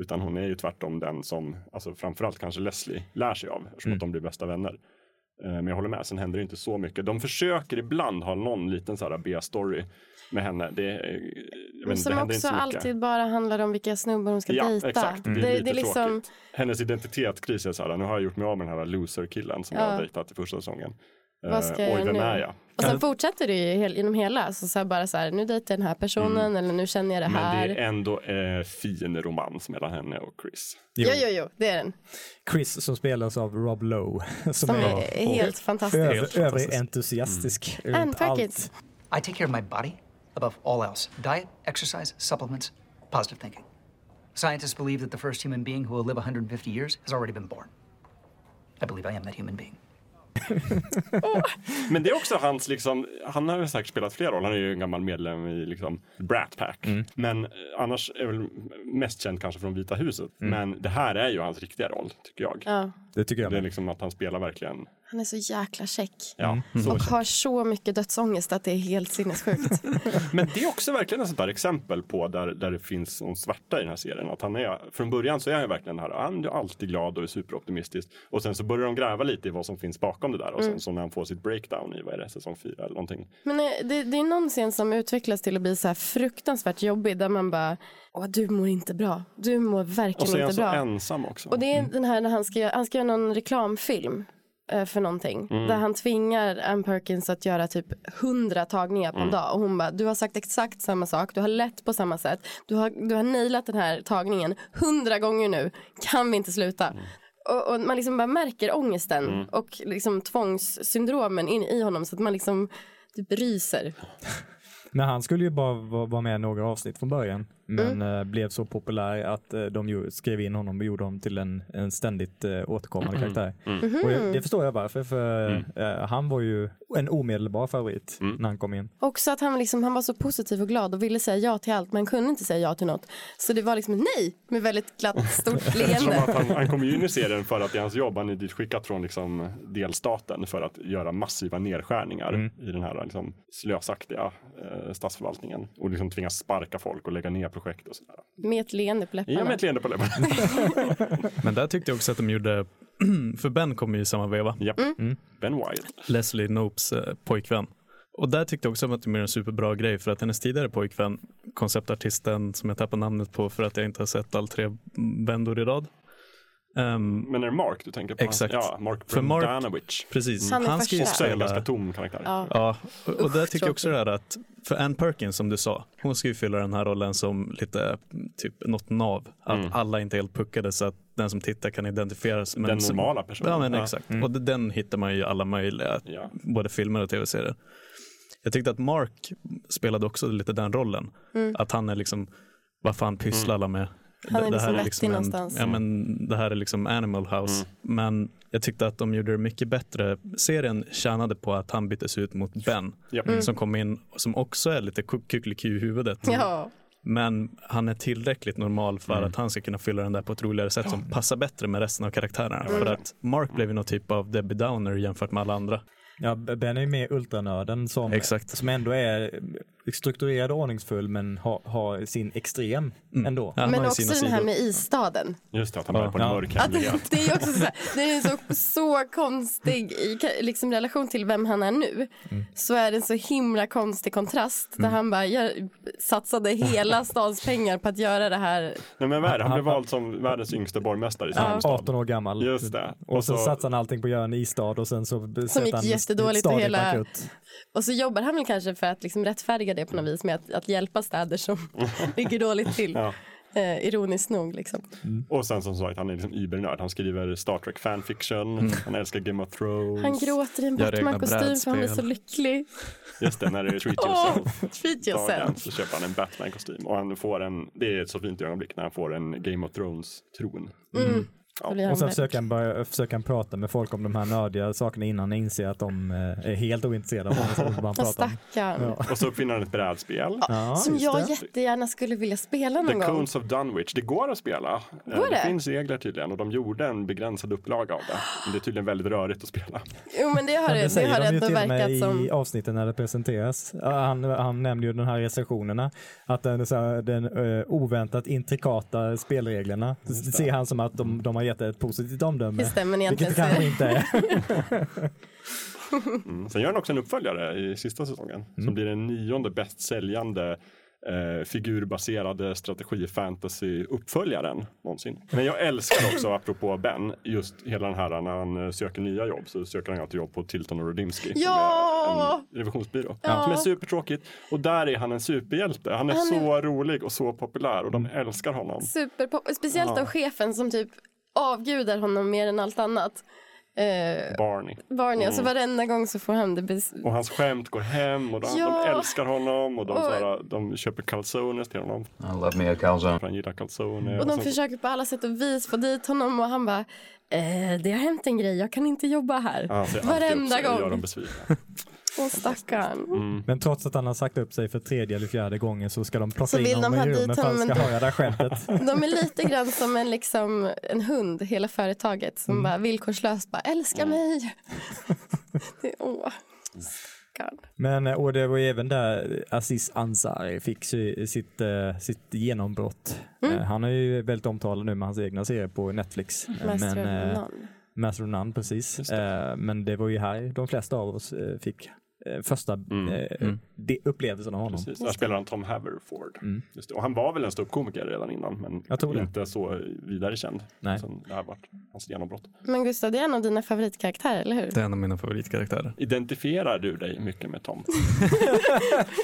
Utan hon är ju tvärtom den som, alltså framförallt kanske Leslie, lär sig av. Eftersom att de blir bästa vänner. Eh, Men jag håller med, sen händer det inte så mycket. De försöker ibland ha någon liten så här B-story med henne. Det, jag vet, inte, Som det också alltid bara handlar om vilka snubbar hon ska Ja, dejta. exakt. Det är lite det är liksom, tråkigt. Hennes identitetskris är så här, nu har jag gjort mig av med den här loser-killen som jag Ja. har dejtat i första säsongen. Vad ska Eh, jag Oj, vem nu? är jag? Och sen fortsätter det ju hel, inom hela. Så, så här bara så här, nu dejtar jag den här personen eller nu känner jag det Mm. Men här. det är ändå eh, fin romans mellan henne och Chris. Jo. Jo, jo, jo, det är den. Chris som spelas av Rob Lowe. Som, Som är helt fantastisk. över, Helt över Mm. And allt. I take care of my body above all else diet, exercise, supplements, positive thinking. Scientists believe that the first human being who will live 150 years has already been born. I believe I am that human being. Men det är också hans, liksom, han har ju säkert spelat flera roller. Han är ju en gammal medlem i liksom, Brat Pack. Mm. Men eh, annars är väl mest känd kanske från Vita huset. Men det här är ju hans riktiga roll, tycker jag. Ja. Det tycker jag Det är liksom att han spelar verkligen Han är så jäkla check. Ja, så och har så mycket dödsångest att det är helt sinnessjukt. Men det är också verkligen ett sånt där exempel på där, där det finns någon svärta i den här serien. Att han är, från början så är han verkligen här, han är alltid glad och är superoptimistisk. Och sen så börjar de gräva lite i vad som finns bakom det där. Och sen Mm. så när han får sitt breakdown i, vad är det, säsong fyra eller någonting. Men eh, det, det är någon scen som utvecklas till att bli så här fruktansvärt jobbig där man bara, åh du mår inte bra. Du mår Och verkligen så är han inte så bra. ensam också. Och det är den här när han ska, han ska göra någon reklamfilm för någonting. Mm. Där han tvingar Ann Perkins att göra typ hundra tagningar på en Mm. dag. Och hon bara, du har sagt exakt samma sak, du har lett på samma sätt. Du har, du har nailat den här tagningen hundra gånger nu. Kan vi inte sluta? Mm. Och, och man liksom bara märker ångesten Mm. och liksom tvångssyndromen in i honom så att man liksom typ ryser. Men han skulle ju bara va- vara med några avsnitt från början. Men Mm. blev så populär att eh, de ju skrev in honom och gjorde honom till en, en ständigt eh, återkommande Mm. karaktär. Mm. Och det, det förstår jag varför, för Mm. han var ju en omedelbar favorit när han kom in. Också att han, liksom, han var så positiv och glad och ville säga ja till allt men kunde inte säga ja till något. Så det var liksom nej med väldigt glatt stort leende. han, han kommer ju in i serien för att det är hans jobb. Han är ditskickad från liksom delstaten för att göra massiva nedskärningar Mm. i den här liksom slösaktiga eh, statsförvaltningen. Och liksom tvingas sparka folk och lägga ner projekt och sådär. Med ett leende på läpparna. Ja, med ett leende på läpparna. Men där tyckte jag också att de gjorde, för Ben kom ju i samma veva. Japp. Mm. Ben Wyatt. Leslie Nopes eh, pojkvän. Och där tyckte jag också att de gjorde en superbra grej för att hennes tidigare pojkvän, konceptartisten som jag tappar namnet på för att jag inte har sett all tre vändor i rad. Ehm, Men är det Mark du tänker på? Exakt. Ja, Mark För Mark- Brendanowicz. Precis. Han är Han ska ju. Också en spela... ganska tom karaktär. Ja. Ja, och, och där tycker jag också det här att, för Ann Perkins som du sa, hon ska ju fylla den här rollen som lite, typ något nav. Att Mm. alla inte är helt puckade så att den som tittar kan identifiera sig. Den som- normala personen. Ja men Ja. exakt. Och det- den hittar man ju i alla möjliga, Ja. både filmer och tv-serier. Jag tyckte att Mark spelade också lite den rollen. Mm. Att han är liksom, vad fan pysslar alla med? Han är det, liksom här vettig någonstans. ja, men det här är liksom Animal House. Mm. Men jag tyckte att de gjorde det mycket bättre. Serien tjänade på att han byttes ut mot Ben. Mm. Som kom in, som också är lite kuckeliku i huvudet. Ja. Men han är tillräckligt normal för Mm. att han ska kunna fylla den där på ett roligare sätt som passar bättre med resten av karaktärerna. För att Mark blev ju någon typ av Debbie Downer jämfört med alla andra. Ja, Ben är ju mer ultranörden som, Exakt. som ändå är strukturerad och ordningsfull men har, har sin extrem ändå. Ja, Men också den här med isstaden. Just det, att han börjar på en Ja. mörk Att hemlighet. det är också så, här, det är så, så konstig i liksom, relation till vem han är nu. Så är det en så himla konstig kontrast där han bara jag satsade hela stans pengar på att göra det här. Nej, men vad är det? Han blev vald som världens yngsta borgmästare i sin Ja. hemstad. 18 år gammal. Just det. Och, så, satsade han allting på att göra en isstad och sen så sätter gick jättedåligt och hela-. Och så jobbar han väl kanske för att liksom rättfärdiga det på något vis med att, att hjälpa städer som ligger dåligt till. Ja. Eh, ironiskt nog liksom. Och sen som sagt, han är liksom übernörd. Han skriver Star Trek fanfiction, han älskar Game of Thrones. Han gråter i en Batman-kostym för han blir så lycklig. Just det, när det är Treat Yourself. treat dagen yourself. så köper han en Batman-kostym. Och han får en, det är ett så fint ögonblick när han får en Game of Thrones-tron. Mm. Ja. Och sen försöker han, börja, försöker han prata med folk om de här nördiga sakerna innan han inser att de eh, är helt ointresserade av vad han pratar om. Ja. Och så uppfinner han ett brädspel. Ja, Som jag det. jättegärna skulle vilja spela någon The gång. Cones of Dunwich. Det går att spela. Eh, Går det? finns regler tydligen och de gjorde en begränsad upplaga av det. Men det är tydligen väldigt rörigt att spela. Jo men det har Men det, det har de ändå verkat som. i avsnitten när det presenteras. Han, han nämner ju den här recensionerna, att den, så här, den uh, oväntat intrikata spelreglerna, det ser han som att de, de har gett ett positivt omdöme. Just det, men Vilket egentligen så kanske är inte är. Mm. Sen gör han också en uppföljare i sista säsongen som blir den nionde bäst säljande eh, figurbaserade strategi fantasy uppföljaren någonsin. Men jag älskar också, apropå Ben, just hela den här när han eh, söker nya jobb så söker han alltid jobb på Tilton och Rodinsky. Ja! En revisionsbyrå. Ja. Som är supertråkigt. Och där är han en superhjälte. Han är Han är- så rolig och så populär och de älskar honom. Superpop. Speciellt Ja. av chefen som typ avgudar honom mer än allt annat. Eh, Barney. Barney, alltså Mm. varenda gång så får han det bes- Och hans skämt går hem och de, Ja. de älskar honom och de, Och- såhär, de köper calzones till honom. I love me a calzone. Han gillar calzone. Och de sen- försöker på alla sätt och vis få dit honom och han bara eh, det har hänt en grej, jag kan inte jobba här. Alltid Varenda och gör gång. dem besvikna. Åh stackarn. Men trots att han har sagt upp sig för tredje eller fjärde gången så ska de plocka Så in honom i rummet för att han ska höra det här skämtet. De är lite grann som en, liksom, en hund, hela företaget, som Mm. bara villkorslöst bara älska mig. Det är, åh. Stackarn. Men eh, och det var ju även där Aziz Ansari fick sitt, eh, sitt genombrott. Mm. Eh, Han är ju väldigt omtalad nu med hans egna serie på Netflix. Master men, of None. Master of None, precis. Eh, Men det var ju här de flesta av oss fick eh, första eh, de upplevelsen av honom. Precis, där spelar han Tom Haverford. Mm. Just det. Och han var väl en ståuppkomiker redan innan, men Jag tror det. inte så vidare känd. Nej. Sen det här varit hans genombrott. Men Gustav, det är en av dina favoritkaraktärer, eller hur? Det är en av mina favoritkaraktärer. Identifierar du dig mycket med Tom?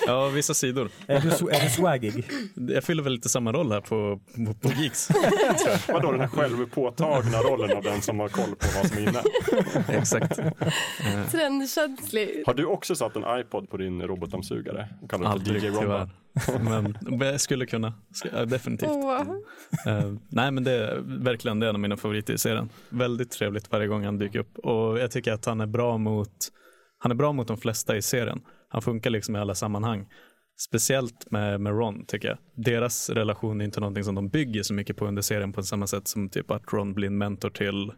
Ja, vissa sidor. Är du, är du swaggig? Jag fyller väl lite samma roll här på, på, på Geeks. Vadå den här självpåtagna rollen av den som har koll på vad som är inne? Exakt. Trendkänslig. Har du också satt en iPod på din robotdammsugare? Aldrig DJ tyvärr. Men jag skulle kunna. Definitivt. Åh. Eh, nej men det är verkligen det är en av mina favoriter i serien. Väldigt trevligt varje gång han dyker upp. Och jag tycker att han är bra mot han är bra mot de flesta i serien. Han funkar liksom i alla sammanhang. Speciellt med, med Ron tycker jag. Deras relation är inte någonting som de bygger så mycket på under serien på samma sätt som typ att Ron blir en mentor till,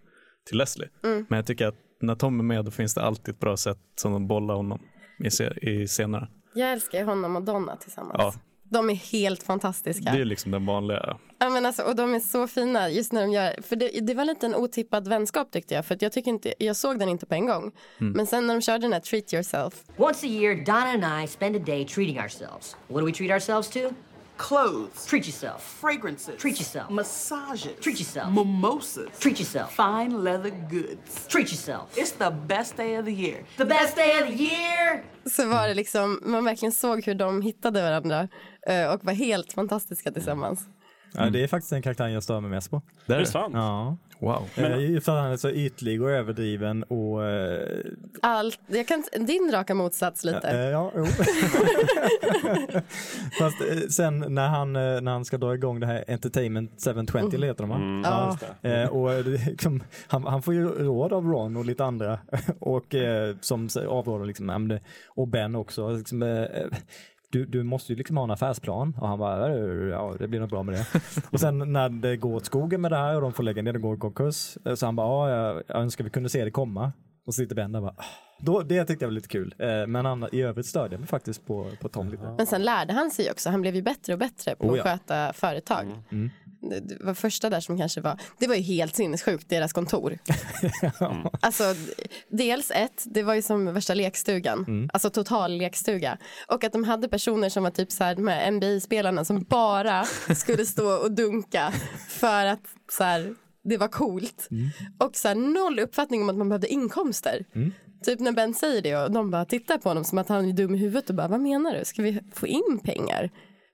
till Leslie. Mm. Men jag tycker att när Tom är med då finns det alltid ett bra sätt som de bollar honom i, se- i scenerna. Jag älskar ju honom och Donna tillsammans. Ja, De är helt fantastiska. det är liksom den vanliga. Ja, men alltså, och de är så fina just när de gör, för det, det var lite en otippad vänskap tyckte jag, för att jag, tycker inte, jag såg den inte på en gång. Mm. Men sen när de körde den här Treat Yourself, Once a year, Donna and I spend a day treating ourselves. What do we treat ourselves to? Clothes. Treat yourself. Fragrances. Treat yourself. Massages. Treat yourself. Mimosas. Treat yourself. Fine leather goods. Treat yourself. It's the best day of the year. The best day of the year! så var det liksom, man verkligen såg hur de hittade varandra eh, och var helt fantastiska tillsammans. Ja, det är faktiskt den karaktären jag stör mig mest på. Det är det sant? Ja. Wow. Men, för att han är så ytlig och överdriven och... eh, Allt, jag kan, din raka motsats lite. eh, ja, jo. Fast eh, sen när han, eh, när han ska dra igång det här Entertainment 720 Mm. heter de va? Mm, Ja. Eh, och eh, är liksom, han, han får ju råd av Ron och lite andra och som avråder liksom, ja, och Ben också. Liksom, du, du måste ju liksom ha en affärsplan och han bara, ja det blir nog bra med det. och sen när det går åt skogen med det här och de får lägga ner det går i konkurs eh, så han bara, ja jag, jag önskar vi kunde se det komma. Och så sitter Ben där bara, "Ah." då, det tyckte jag var lite kul. Eh, men han, i övrigt störde jag mig faktiskt på, på Tom lite. Men sen lärde han sig också, han blev ju bättre och bättre på Oh, ja. att sköta företag. Mm. Det, var första där som kanske var, det var ju helt sinnessjukt, deras kontor. Alltså, d- dels ett, det var ju som värsta lekstugan, Mm. alltså total lekstuga. Och att de hade personer som var typ så här, här NBA-spelarna som bara skulle stå och dunka för att så här, det var coolt. Mm. Och så här, noll uppfattning om att man behövde inkomster. Mm. Typ när Ben säger det och de bara tittar på honom som att han är dum i huvudet och bara, vad menar du? Ska vi få in pengar?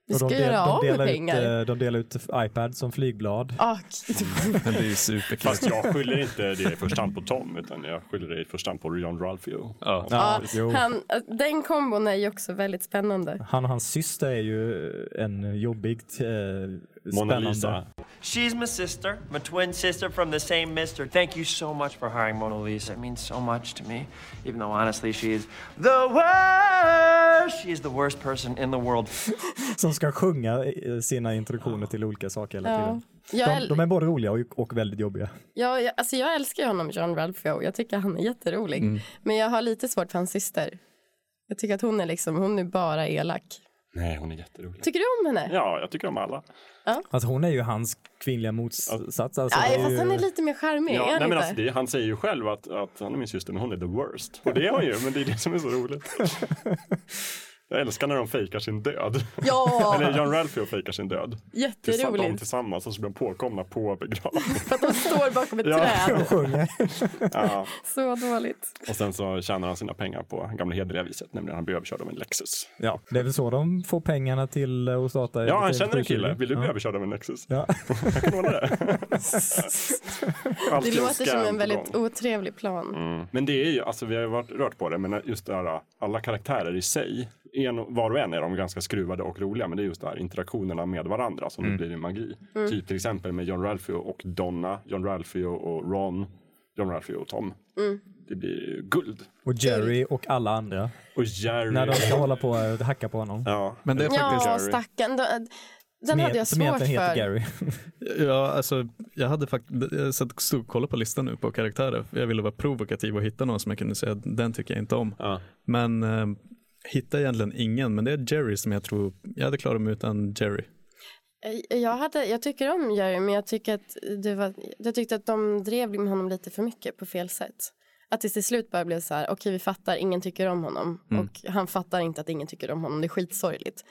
Vi ska de, del, göra av de, med delar ut, pengar. eh, de delar ut iPad som flygblad. Ah, Det är superkul. Fast jag skyller inte det i första hand på Tom, utan jag skyller det i första hand på John Ralphio. Ja. Jo. han, den kombon är ju också väldigt spännande. Han och hans syster är ju en jobbig, eh, Mona. Lisa. She's my sister, my twin sister from the same mister. Thank you so much for hiring Mona Lisa. It means so much to me. Even though honestly she is the worst. She is the worst person in the world. Som ska sjunga eh, sina introduktioner till olika saker hela Ja. tiden. Jag, De, de är både roliga och, och väldigt jobbiga. jag, jag, alltså jag älskar honom, John Ralphio. Jag tycker han är jätterolig. Mm. Men jag har lite svårt för hans syster. Jag tycker att hon är liksom, hon är bara elak. Nej, hon är jätterolig. Tycker du om henne? Ja, jag tycker om alla. Alltså hon är ju hans kvinnliga motsats. Alltså, ja, fast ju- han är lite mer charmig, Ja, han nej, men alltså, det, han säger ju själv att, att han är min syster, men hon är the worst. Och det är hon ju, men det är det som är så roligt. Jag älskar när de fejkar sin död. Ja! Eller John Ralphio fejkar sin död. Jätteroligt. De tillsammans och så blir de påkomna på begravningen. För att de står bakom ett Ja. träd. sjunger. Ja. Så dåligt. Och sen så tjänar han sina pengar på gamla hederliga viset, nämligen han blir överkörd av en Lexus. Ja, det är väl så de får pengarna till eh, att starta. Ja, han känner en 720. kille. Vill du bli ja. överkörd av en Lexus? Ja. Jag kan ordna det. Det låter som en väldigt gång. otrevlig plan. Mm. Men det är ju, alltså vi har ju varit rört på det, men just det här, alla karaktärer i sig, en, var och en är de ganska skruvade och roliga, men det är just det här interaktionerna med varandra som Mm. blir en magi. Mm. Typ till exempel med John Ralphio och Donna, John Ralphio och Ron, John Ralphio och Tom. Mm. det blir guld. Och Jerry och alla andra. Och Jerry. När de ska hålla på och hacka på honom. Ja. Men det är faktiskt Ja, stackarn. Den hade jag som svårt för. Gary. Ja, alltså jag hade faktiskt, jag satt och stod och kollade på listan nu på karaktärer. Jag ville vara provokativ och hitta någon som jag kunde säga, den tycker jag inte om. Men hittade egentligen ingen, men det är Jerry som jag tror, jag hade klarat mig utan Jerry. Eh, Jag, hade, jag tycker om Jerry men jag, tycker att det var, jag tyckte att de drev med honom lite för mycket på fel sätt. Att det till slut bara blev så här, okej vi fattar, ingen tycker om honom. Mm. Och han fattar inte att ingen tycker om honom, det är skitsorgligt.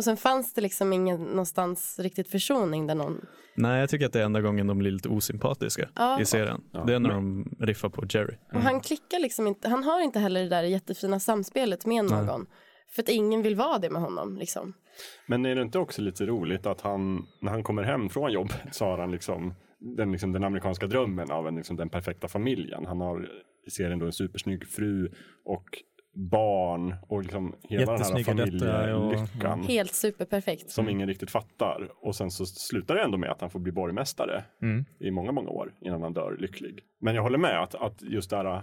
Och sen fanns det liksom ingen någonstans riktigt försoning där någon, Nej, jag tycker att det är enda gången de blir lite osympatiska Ja. i serien. Det är när de riffar på Jerry. och han klickar liksom inte, han har inte heller det där jättefina samspelet med Nej. någon. För att ingen vill vara det med honom liksom. Men är det inte också lite roligt att han, när han kommer hem från jobbet så har han liksom den, liksom, den amerikanska drömmen av en, liksom, den perfekta familjen. Han har i serien då en supersnygg fru och barn och liksom hela den här döttrar och- familjelyckan. Helt superperfekt. Som ingen riktigt fattar. Och sen så slutar det ändå med att han får bli borgmästare Mm. i många, många år innan han dör lycklig. Men jag håller med att, att just där,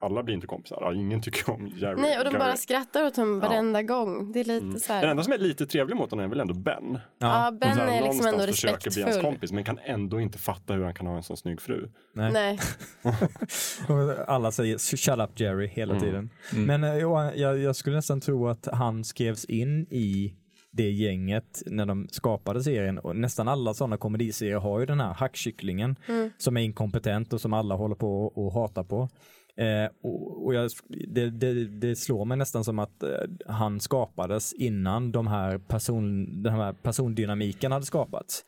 alla blir inte kompisar. Ingen tycker om Jerry. Nej och de Gary. bara skrattar åt honom Ja. varenda gång. Det är lite så här. Den enda som är lite trevlig mot honom är väl ändå Ben. Ja, Ben Som så här är liksom ändå försöker bli hans respektfull. kompis men kan ändå inte fatta hur han kan ha en sån snygg fru. Nej. Nej. Alla säger shut up Jerry hela Mm. tiden. Mm. Men eh, Johan, jag, jag skulle nästan tro att han skrevs in i det gänget när de skapade serien. Och nästan alla sådana komediserier har ju den här hackkycklingen Mm. som är inkompetent och som alla håller på och hatar på. Eh, och och jag, det, det, det slår mig nästan som att eh, han skapades innan de här person, den här persondynamiken hade skapats.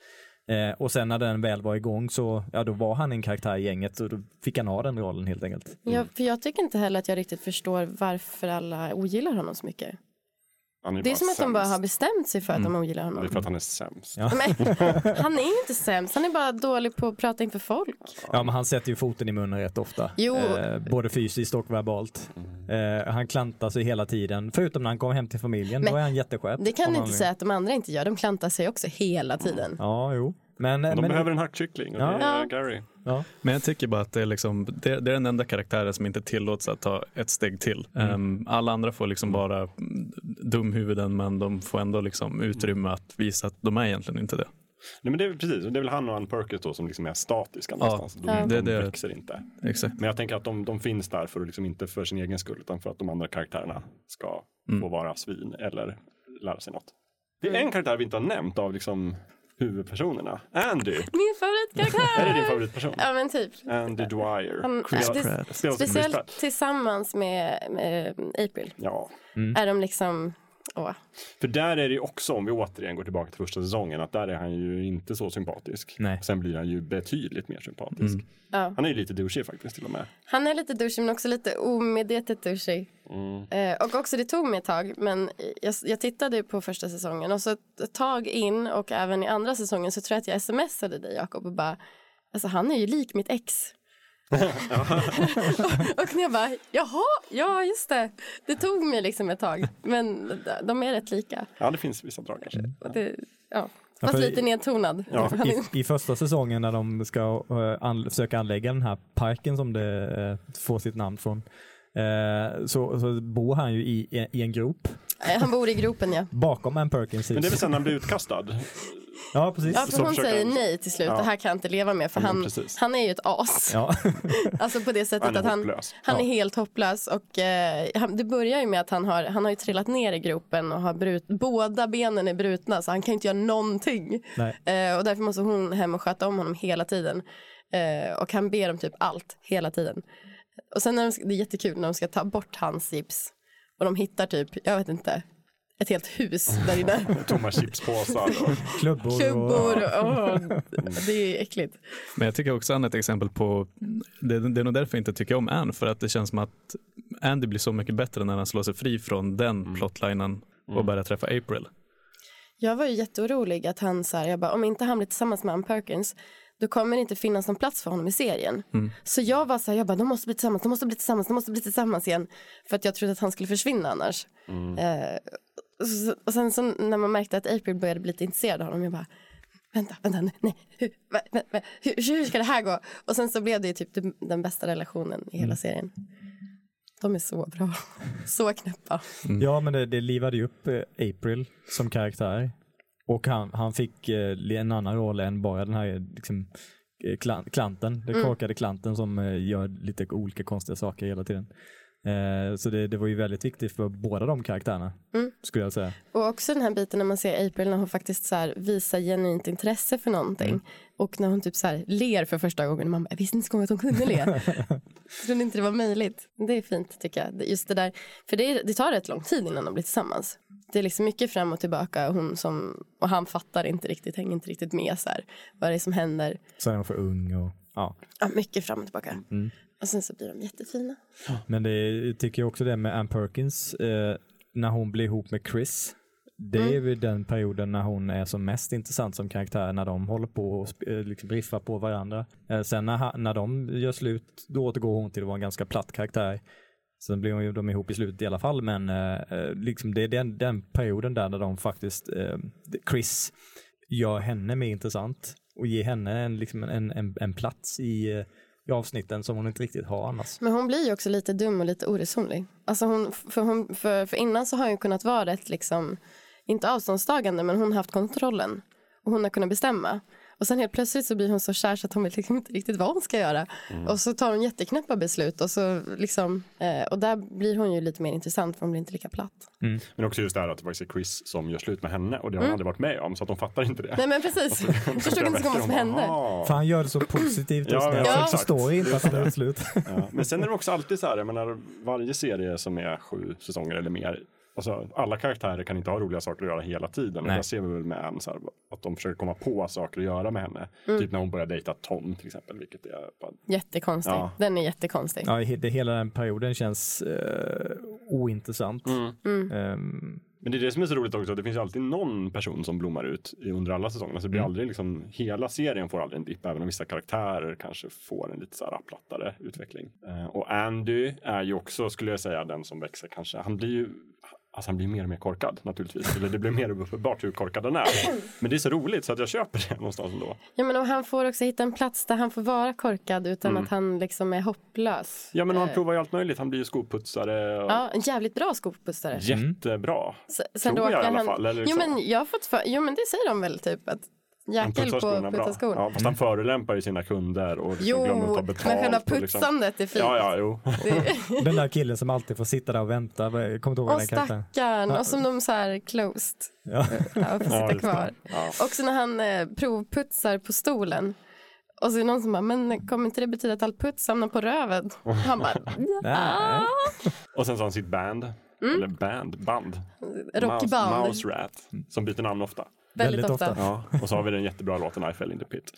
Eh, och sen när den väl var igång så ja, då var han en karaktär i gänget och då fick han ha den rollen helt enkelt. Ja, för jag tycker inte heller att jag riktigt förstår varför alla ogillar honom så mycket. Han Det är som att de bara sämst. har bestämt sig för att Mm. de ogillar Det honom. är för att han är sämst. Ja. Men, han är inte sämst, han är bara dålig på att prata inför folk. Ja, men han sätter ju foten i munnen rätt ofta. Jo. Eh, både fysiskt och verbalt. Eh, han klantar sig hela tiden, förutom när han kommer hem till familjen. Men då är han jätteskärpt. Det kan du inte säga att de andra inte gör, de klantar sig också hela tiden. Ja, jo. Men, De men, behöver en hackkyckling och Ja. det är. Gary. Ja. Men jag tycker bara att det är, liksom, det, det är den enda karaktären som inte tillåts att ta ett steg till. Mm. Ehm, alla andra får liksom bara mm, dumhuvuden men de får ändå liksom utrymme att visa att de är egentligen inte det. Nej, men det är precis, det är väl han och Ann Perkins då som liksom är statiska Ja, någonstans. De, Ja. de det- det- växer inte. Exakt. Men jag tänker att de, de finns där för att liksom inte för sin egen skull utan för att de andra karaktärerna ska Mm. få vara svin eller lära sig något. Det är en karaktär vi inte har nämnt av liksom huvudpersonerna. Andy. Min favoritkaraktär! Är det din favoritperson? Ja men typ. Andy Dwyer. Han, Chris speciellt Pratt. tillsammans med, med April Ja. är de liksom, åh. För där är det ju också, om vi återigen går tillbaka till första säsongen, att där är han ju inte så sympatisk. Nej. Sen blir han ju betydligt mer sympatisk. Ja. Han är ju lite douchig faktiskt till och med. Han är lite douchig men också lite omedvetet douchig. Mm. Eh, och också det tog mig ett tag men jag, jag tittade på första säsongen och så ett tag in och även i andra säsongen så tror jag att jag smsade dig Jakob och bara alltså han är ju lik mitt ex. Och, och när jag bara jaha, ja just det. Det tog mig liksom ett tag men de- är rätt lika. Ja, det finns vissa drag kanske. Och det, ja. Ja, Fast lite nedtonad. Är- I, I första säsongen när de ska uh, an, försöka anlägga den här parken som det eh, får sitt namn från eh, så, så bor han ju i, i en grop han bor i gropen ja. bakom Ann Perkins hus. Men det är väl sen han blir utkastad? Ja, precis. Ja, för Så hon säger han- nej till slut. Ja. Det här kan jag inte leva med för Ja, han, precis. han är ju ett as. Ja. Alltså på det sättet Han att han, hopplös. han är Ja. helt hopplös och eh, han, det börjar ju med att han har, han har ju trillat ner i gropen och har brut, båda benen är brutna så han kan ju inte göra någonting. Eh, och därför måste hon hem och sköta om honom hela tiden. Eh, och han ber om typ allt hela tiden. Och sen är de, det är jättekul när de ska ta bort hans gips och de hittar typ, jag vet inte, ett helt hus där inne. Tomma chipspåsar. Och... Klubbor. Klubbor och det är äckligt. Men jag tycker också han är ett exempel på, det, det är nog därför jag inte tycker om Anne, för att det känns som att Andy blir så mycket bättre när han slår sig fri från den plotlinen och börjar träffa April. Jag var ju jätteorolig att han så här, jag bara, om inte han blir tillsammans med Ann Perkins då kommer det inte finnas någon plats för honom i serien. Så jag var så här, jag bara, de måste bli tillsammans, de måste bli tillsammans, de måste bli tillsammans igen. För att jag trodde att han skulle försvinna annars. Eh, och, så, och sen så när man märkte att April började bli lite intresserad av honom, jag bara, vänta, vänta, nej, nej. Hur, va, hur, hur ska det här gå? Och sen så blev det ju typ den- bästa relationen i hela Mm. serien. De är så bra, så knäppa. Ja, men det, det livade ju upp eh, April som karaktär. Och han, han fick eh, en annan roll än bara den här liksom, eh, klan, klanten, den Mm. korkade klanten som gör lite olika konstiga saker hela tiden. Eh, så det, det var ju väldigt viktigt för båda de karaktärerna, Mm. skulle jag säga. Och också den här biten när man ser April när hon faktiskt så visar genuint intresse för någonting. Mm. Och när hon typ så ler för första gången. Man bara, jag visste inte ens att hon kunde le. Trodde inte det var möjligt. Det är fint tycker jag. Just det där. För det, det tar rätt lång tid innan de blir tillsammans. Det är liksom mycket fram och tillbaka. Och, hon som, och han fattar inte riktigt, hänger inte riktigt med så här, vad det är som händer. Så är hon för ung och ja. Ja, mycket fram och tillbaka. Mm. Och sen så blir de jättefina. Men det tycker jag också det med Ann Perkins, eh, när hon blir ihop med Chris. Det är Mm. den perioden när hon är som mest intressant som karaktär, när de håller på och eh, liksom riffar på varandra. Eh, sen när, när de gör slut, då återgår hon till att vara en ganska platt karaktär. Sen blir hon ju de ihop i slutet i alla fall, men eh, eh, liksom det är den, den perioden där, där de faktiskt, eh, Chris gör henne mer intressant och ger henne en, liksom en, en, en plats i, i avsnitten som hon inte riktigt har annars. Men hon blir ju också lite dum och lite oresonlig. Alltså hon, för, hon, för, för innan så har hon kunnat vara rätt, liksom, inte avståndstagande, men hon har haft kontrollen. Och hon har kunnat bestämma. Och sen helt plötsligt så blir hon så kär så att hon vet liksom inte riktigt vad hon ska göra. Mm. Och så tar hon jätteknäppa beslut. Och, så liksom, eh, och där blir hon ju lite mer intressant för hon blir inte lika platt. Men också just det här att det faktiskt är Chris som gör slut med henne och det har hon Mm. aldrig varit med om så att hon fattar inte det. Nej men precis. Jag förstod inte så vad som hände. För han gör det så positivt och snällt. ja, exakt. förstår inte att han är slut. Ja, men sen är det också alltid så här, jag menar, varje serie som är sju säsonger eller mer, alltså, alla karaktärer kan inte ha roliga saker att göra hela tiden. Och Nej. där ser vi väl med Anne, så här, att de försöker komma på saker att göra med henne. Mm. Typ när hon börjar dejta Tom till exempel, vilket är bara, Jättekonstig. Ja. Den är jättekonstig. Ja, det, hela den perioden känns eh, ointressant. Mm. Ehm, Men det är det som är så roligt också, det finns ju alltid någon person som blommar ut under alla säsonger. Så det blir Mm. aldrig liksom, hela serien får aldrig en dipp, även om vissa karaktärer kanske får en lite så här plattare utveckling. Eh, och Andy är ju också, skulle jag säga, den som växer kanske. Han blir ju Alltså han blir mer och mer korkad naturligtvis. Eller det blir mer uppenbart hur korkad han är. Men det är så roligt så att jag köper det någonstans ändå. Ja, men och han får också hitta en plats där han får vara korkad utan Mm. att han liksom är hopplös. Ja men han Eh, provar ju allt möjligt. Han blir ju skoputsare. Och Ja, en jävligt bra skopussare. Jättebra. S- Tror jag i alla han- fall. Eller jo, liksom. men jag har fått för... jo men det säger de väl typ att jäkel på skorna. Ja, fast han förolämpar ju sina kunder och liksom Jo, glömmer att ta men betalt. själva och liksom- putsandet är fint. Ja, ja, jo. den där killen som alltid får sitta där och vänta. Kommer inte ihåg Och den stackarn, Ja. och som de så här closed. Ja. Ja, får sitta Ja, kvar. Ja. Också när han eh, provputsar på stolen. Och så är det någon som bara, men kommer inte det betyda att all puts hamnar på röven? Han bara, ja. Och sen så har han sitt band. Mm. Eller band, band. Rockband. Mouse, Mouse Rat. Som byter namn ofta. Väldigt ofta. ofta. Ja. Och så har vi den jättebra låten I fell in the pit.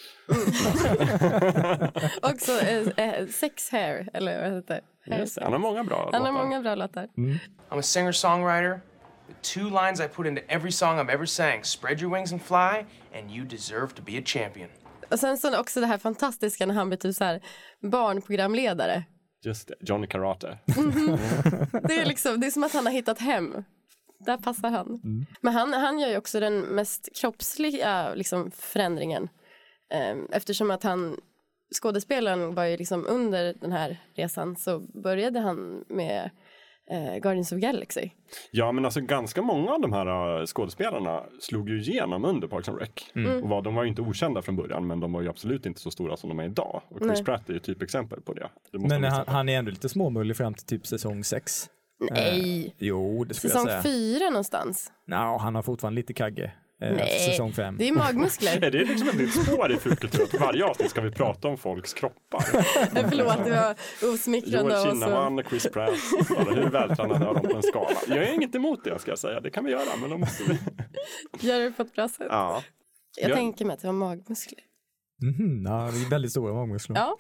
Också eh, eh, Sex Hair, eller vad heter det? Han har många bra Han har låtar. många bra låtar. I'm a singer songwriter with two lines I put into every song I've ever sang Spread your wings and fly, and you deserve to be a champion. Och sen så också det här fantastiska när han blir typ så här barnprogramledare. Just det, Johnny Karate. Det är, liksom, det är som att han har hittat hem. Där passar han. Men han, han gör ju också den mest kroppsliga liksom, förändringen. Ehm, Eftersom att han, skådespelaren var ju liksom under den här resan så började han med eh, Guardians of Galaxy. Ja, men alltså ganska många av de här uh, skådespelarna slog ju igenom under Parks and Rec. Mm. Och var, de var ju inte okända från början, men de var ju absolut inte så stora som de är idag. Och Chris Nej. Pratt är ju typexempel på det. det Men han, han är ändå lite småmullig fram till typ säsong sex. Nej. Eh, jo, det skulle Säsong jag säga. fyra någonstans. No, han har fortfarande lite kagge. eh, Nej, säsong fem. det är magmuskler. Är det liksom ett nytt spår i fulkultur? Att varje avsnitt ska vi prata om folks kroppar? Förlåt, det var osmickrande. Joel Kinnaman Chris Pratt. Eller hur vältränade är de på en skala? Jag är inget emot det ska jag säga. Det kan vi göra, men då måste vi... Gör det på ett bra sätt. Ja. Jag Ja. tänker mig att det var magmuskler. Mhm, ja, det är väldigt stora magmuskler. Ja.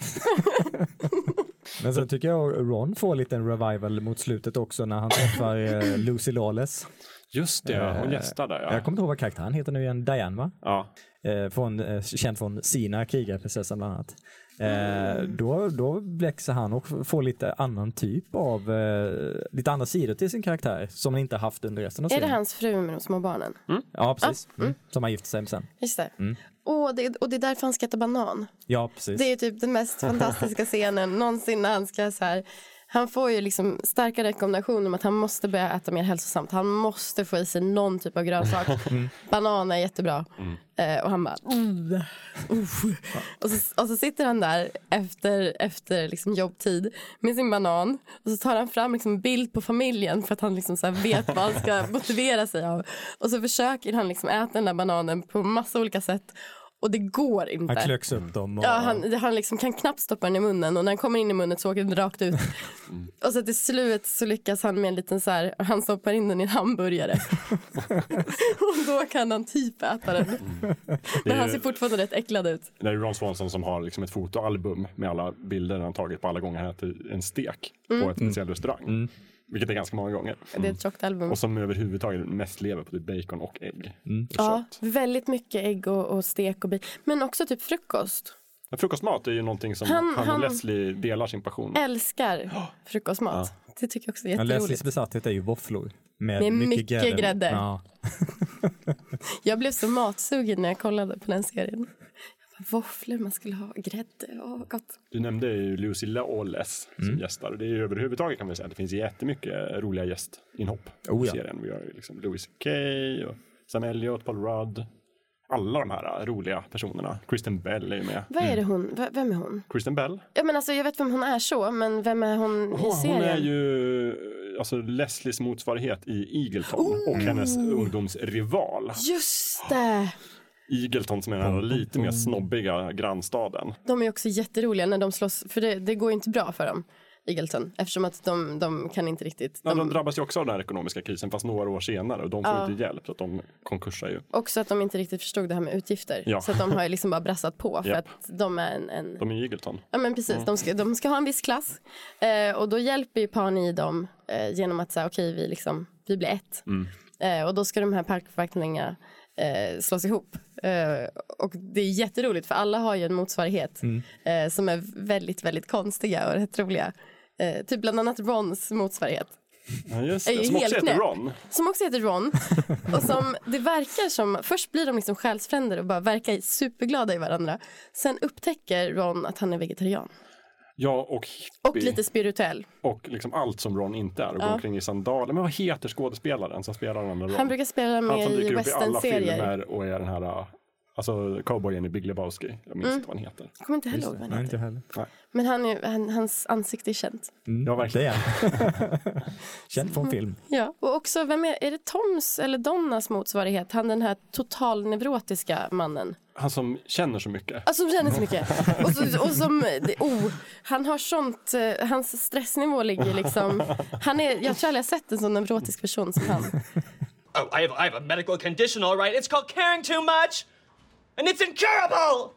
Men sen tycker jag Ron får lite en revival mot slutet också när han träffar eh, Lucy Lawless. Just det, hon Eh, gästar där, ja. Jag kommer inte ihåg vad karaktären heter nu igen, Diane va? Ja. Eh, från, känd från Sina, krigarprinsessan bland annat. Eh, då, då växer han och får lite annan typ av, lite andra sidor till sin karaktär som han inte haft under resten av Är det serien. hans fru med de små barnen? Ja, precis. Ah, mm. Mm. Som han gifte sig med sen. Just det. Och det. Och det är därför han ska äta banan. Ja, precis. Det är typ den mest fantastiska scenen någonsin när han ska så här. Han får ju liksom starka rekommendationer om att han måste börja äta mer hälsosamt. Han måste få i sig någon typ av grönsak. Mm. Banan är jättebra. Eh, och han bara... "Mm, uff." Och, så, och så sitter han där efter, efter liksom jobbtid med sin banan. Och så tar han fram liksom bild på familjen för att han liksom så vet vad han ska motivera sig av. Och så försöker han liksom äta den där bananen på massa olika sätt. Och det går inte. Han klöks upp dem. Och... Ja, han, han liksom kan knappt stoppa den i munnen och när den kommer in i munnen så åker den rakt ut. Och så till slut så lyckas han med en liten så här, han stoppar in den i en hamburgare. och då kan han typ äta den. Men han ser fortfarande rätt äcklad ut. Det är Ron Swanson som har liksom ett fotoalbum med alla bilder han tagit på alla gånger han äter en stek Mm. på ett speciell restaurang. Vilket är ganska många gånger. Det är ett tjockt album. Och som överhuvudtaget mest lever på typ bacon och ägg. Och Ja, kött. väldigt mycket ägg och, och stek och bi. Men också typ frukost. Men frukostmat är ju någonting som Han- han, och han- Leslie delar sin passion. Älskar frukostmat. Det tycker jag också är Ja, Leslies jätteroligt. besatthet är ju våfflor. Med, Med mycket grädde. Ja. Jag blev så matsugen när jag kollade på den serien. Våfflor, man skulle ha grädde. Åh, gott. Du nämnde ju Lucy Lawless som Mm. gästar. Och det är ju överhuvudtaget kan vi säga. Det finns jättemycket roliga gästinhopp Oh, i ja. serien. Vi har ju liksom Louis Kay och Sam Elliott, Paul Rudd. Alla de här roliga personerna. Kristen Bell är ju med. Vad är det hon? V- Vem är hon? Kristen Bell? Ja, men alltså, jag vet vem hon är så, men vem är hon i Hon, serien? hon är ju alltså Leslies motsvarighet i Eagleton och hennes ungdomsrival. Just det! Eagleton som är den här lite mer snobbiga grannstaden. De är också jätteroliga när de slåss, för det, det går ju inte bra för dem, Eagleton, eftersom att de, de kan inte riktigt. Ja, De, de drabbas ju också av den här ekonomiska krisen fast några år senare och de får Ja. inte hjälp så att de konkursar ju. Också att de inte riktigt förstod det här med utgifter. Ja. Så att de har ju liksom bara brassat på för Japp. att de är en, en De är Eagleton. Ja men precis, Mm. de, ska, de ska ha en viss klass. Eh, och då hjälper ju Pani dem eh, genom att säga okej vi, liksom, vi blir ett. Mm. Eh, och då ska de här parkförvaltningarna eh, slås ihop. Eh, och det är jätteroligt för alla har ju en motsvarighet Mm. eh, som är väldigt, väldigt konstiga och rätt roliga. Eh, typ bland annat Rons motsvarighet. Ja, just det. Som också heter. Ron. Som också heter Ron. Och som det verkar som, först blir de liksom själsfränder och bara verkar superglada i varandra. Sen upptäcker Ron att han är vegetarian. Ja, och Och hippie. lite spirituell. Och liksom allt som Ron inte är och Ja. går omkring i sandaler. Men vad heter skådespelaren som spelar den med Ron? Han brukar spela Han med som i dyker upp i alla westernserier. filmer och är den här Alltså cowboyen i Big Lebowski. Jag minns Mm. inte vad han heter. Jag kommer inte heller ihåg vad han Nej, heter. inte heller. Nej. Men han är, han, hans ansikte är känt. Mm, Ja, verkligen. Det är han. Känd från film. Ja, och också, vem är, är det Toms eller Donnas motsvarighet? Han den här totalneurotiska mannen. Han som känner så mycket. Alltså som känner så mycket. Och, så, och som, oh, han har sånt, eh, hans stressnivå ligger liksom, han är, jag tror aldrig jag sett en sån neurotisk person som han. Oh, I have, I have a medical condition, all right. It's called caring too much, and it's incurable!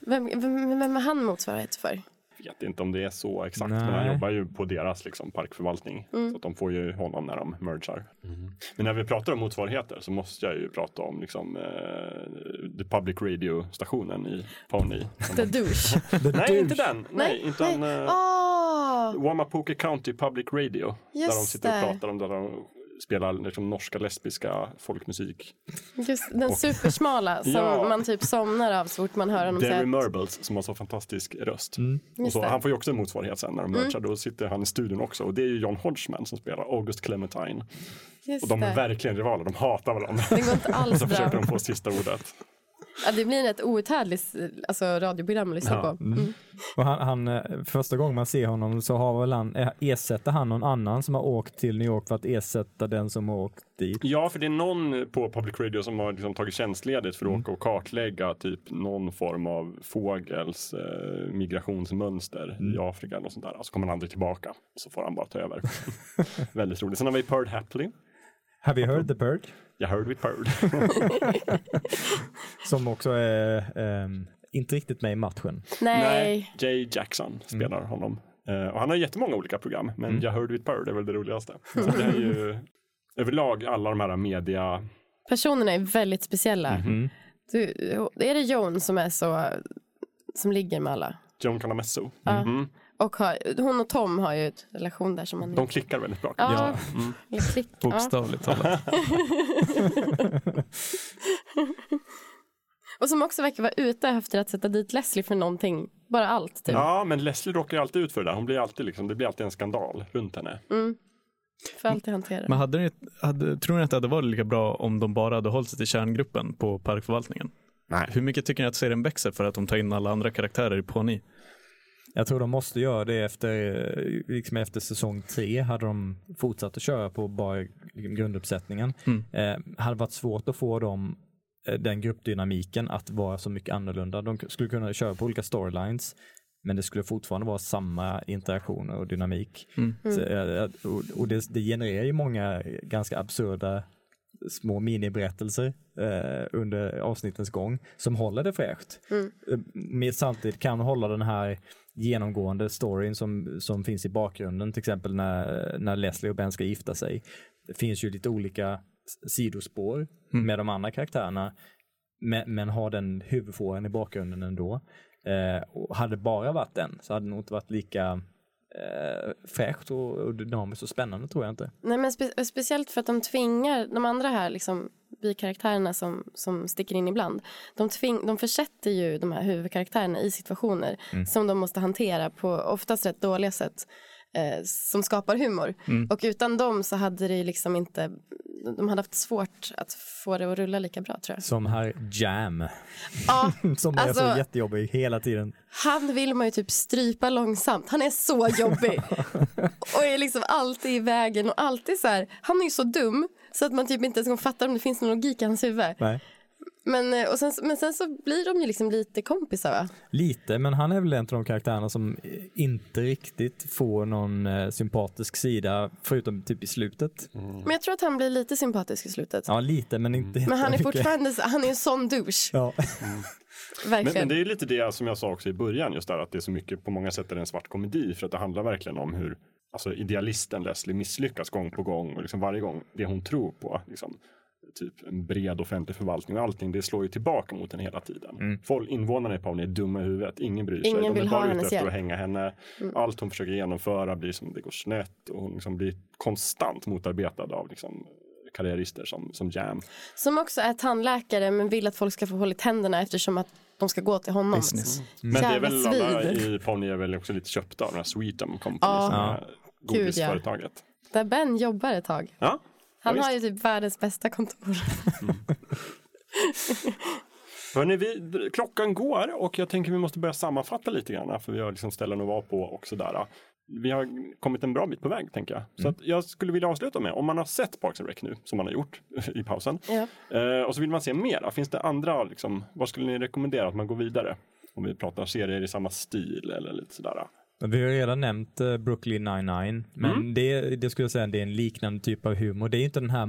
Vem, vem, vem är han motsvarighet för? Jag vet inte om det är så exakt, Nej. men han jobbar ju på deras liksom, parkförvaltning. Mm. Så att de får ju honom när de mergar. Men när vi pratar om motsvarigheter så måste jag ju prata om liksom, eh, The Public Radio-stationen i Pony. The douche. Nej, inte den. Nej, Nej, den. Eh, Åh! Wamapoke County Public Radio. där de Just sitter och pratar om där de spelar liksom, norska lesbiska folkmusik. Just den supersmala som Ja. man typ somnar av så fort man hör honom Derry Merbles som har så fantastisk röst. Och Just så, han får ju också en motsvarighet sen när de Mm. mergar. Då sitter han i studion också och det är ju John Hodgman som spelar August Clementine. Just och de är det. verkligen rivaler, de hatar varandra. Det går inte alls och så bra. försöker de få sista ordet. Ja, det blir ett outhärdligt alltså, radioprogram att lyssna Ja. på. Mm. Mm. Och han, han, eh, första gången man ser honom så har väl han, eh, ersätter han någon annan som har åkt till New York för att ersätta den som har åkt dit. Ja, för det är någon på Public Radio som har liksom tagit tjänstledigt för att Mm. åka och kartlägga typ någon form av fågels eh, migrationsmönster Mm. i Afrika eller sånt där. Så kommer han aldrig tillbaka. Så får han bara ta över. Väldigt roligt. Sen har vi Perd Hapley. Have you heard the bird? Jag heard with Perd. Som också är ehm, inte riktigt med i matchen. Nej. Jay Jackson spelar honom. Eh, och han har jättemånga olika program, men Mm. Jag heard with Perd är väl det roligaste. Så det är ju överlag alla de här media... Personerna är väldigt speciella. Mhm. Du, är det Jon som är så, som ligger med alla? Joan Calamesso. Ja. Mhm. Och har, hon och Tom har ju ett relation där som man... De klickar väldigt bra. Ja, Mm. klick. ja. Bokstavligt talat. och som också verkar vara ute efter att sätta dit Leslie för någonting. Bara allt typ. Ja, men Leslie råkar ju alltid ut för det där. Hon blir alltid liksom, det blir alltid en skandal runt henne. Mm. Får alltid hantera. Men hade ni, hade, tror ni att det hade varit lika bra om de bara hade hållit sig till kärngruppen på parkförvaltningen? Nej. Hur mycket tycker ni att serien växer för att de tar in alla andra karaktärer på ni? Jag tror de måste göra det efter, eh, liksom efter säsong tre hade de fortsatt att köra på bara liksom grunduppsättningen. Mm. Eh, hade varit svårt att få dem, eh, den gruppdynamiken att vara så mycket annorlunda. De skulle kunna köra på olika storylines men det skulle fortfarande vara samma interaktioner och dynamik. Mm. Så, eh, och och det, det genererar ju många ganska absurda små miniberättelser eh, under avsnittens gång som håller det fräscht. Mm. Men samtidigt kan hålla den här genomgående storyn som, som finns i bakgrunden, till exempel när, när Leslie och Ben ska gifta sig. Det finns ju lite olika sidospår med de andra karaktärerna, men, men har den huvudfåran i bakgrunden ändå. Eh, och hade det bara varit den så hade det nog inte varit lika eh, fräscht och, och dynamiskt och spännande tror jag inte. Nej, men spe speciellt för att de tvingar de andra här, liksom, bikaraktärerna som, som sticker in ibland. De, tving de försätter ju de här huvudkaraktärerna i situationer Mm. som de måste hantera på oftast rätt dåliga sätt. Eh, som skapar humor. Mm. Och utan dem så hade det liksom inte, de hade haft svårt att få det att rulla lika bra tror jag. Som här Jam. Ja, som är alltså- så jättejobbig hela tiden. Han vill man ju typ strypa långsamt. Han är så jobbig. och är liksom alltid i vägen och alltid så här. Han är ju så dum så att man typ inte ens fattar om det finns någon logik i hans huvud. Nej. Men, eh, och sen, men sen så blir de ju liksom lite kompisar va? Lite, men han är väl en av de karaktärerna som inte riktigt får någon eh, sympatisk sida, förutom typ i slutet. Men jag tror att han blir lite sympatisk i slutet. Ja, lite, men inte Men han är fortfarande, han är en sån douche. Ja. Men, Verkligen. men det är ju lite det som jag sa också i början, just där att det är så mycket, på många sätt är det en svart komedi, för att det handlar verkligen om hur alltså, idealisten Leslie misslyckas gång på gång och liksom varje gång det hon tror på, liksom, typ en bred offentlig förvaltning och allting, det slår ju tillbaka mot henne hela tiden. Mm. Folk, invånarna i Pawn är dumma i huvudet, ingen bryr sig. Ingen De är vill ha bara ute efter att hjälp. hänga henne. Mm. Allt hon försöker genomföra blir som det går snett och hon liksom blir konstant motarbetad av liksom, karriärister som, som Jam. Som också är tandläkare men vill att folk ska få håll i tänderna eftersom att de ska gå till honom. Business. Men det är väl alla i Pawnee är väl också lite köpta av den här Sweetum Company, Ja. som är Gud, godisföretaget. Där Ben jobbar ett tag. Ja, Han ja, har ju typ världens bästa kontor. Hörrni, vi, klockan går och jag tänker vi måste börja sammanfatta lite grann för vi har liksom ställen att vara på och sådär. Vi har kommit en bra bit på väg tänker jag. Så att jag skulle vilja avsluta med, om man har sett Parks and Rec nu, som man har gjort i pausen, Ja. eh, och så vill man se mer, finns det andra, liksom, vad skulle ni rekommendera att man går vidare? Om vi pratar serier i samma stil eller lite sådär. Vi har redan nämnt eh, Brooklyn 99, men Mm. det, det skulle jag säga det är en liknande typ av humor. Det är inte den här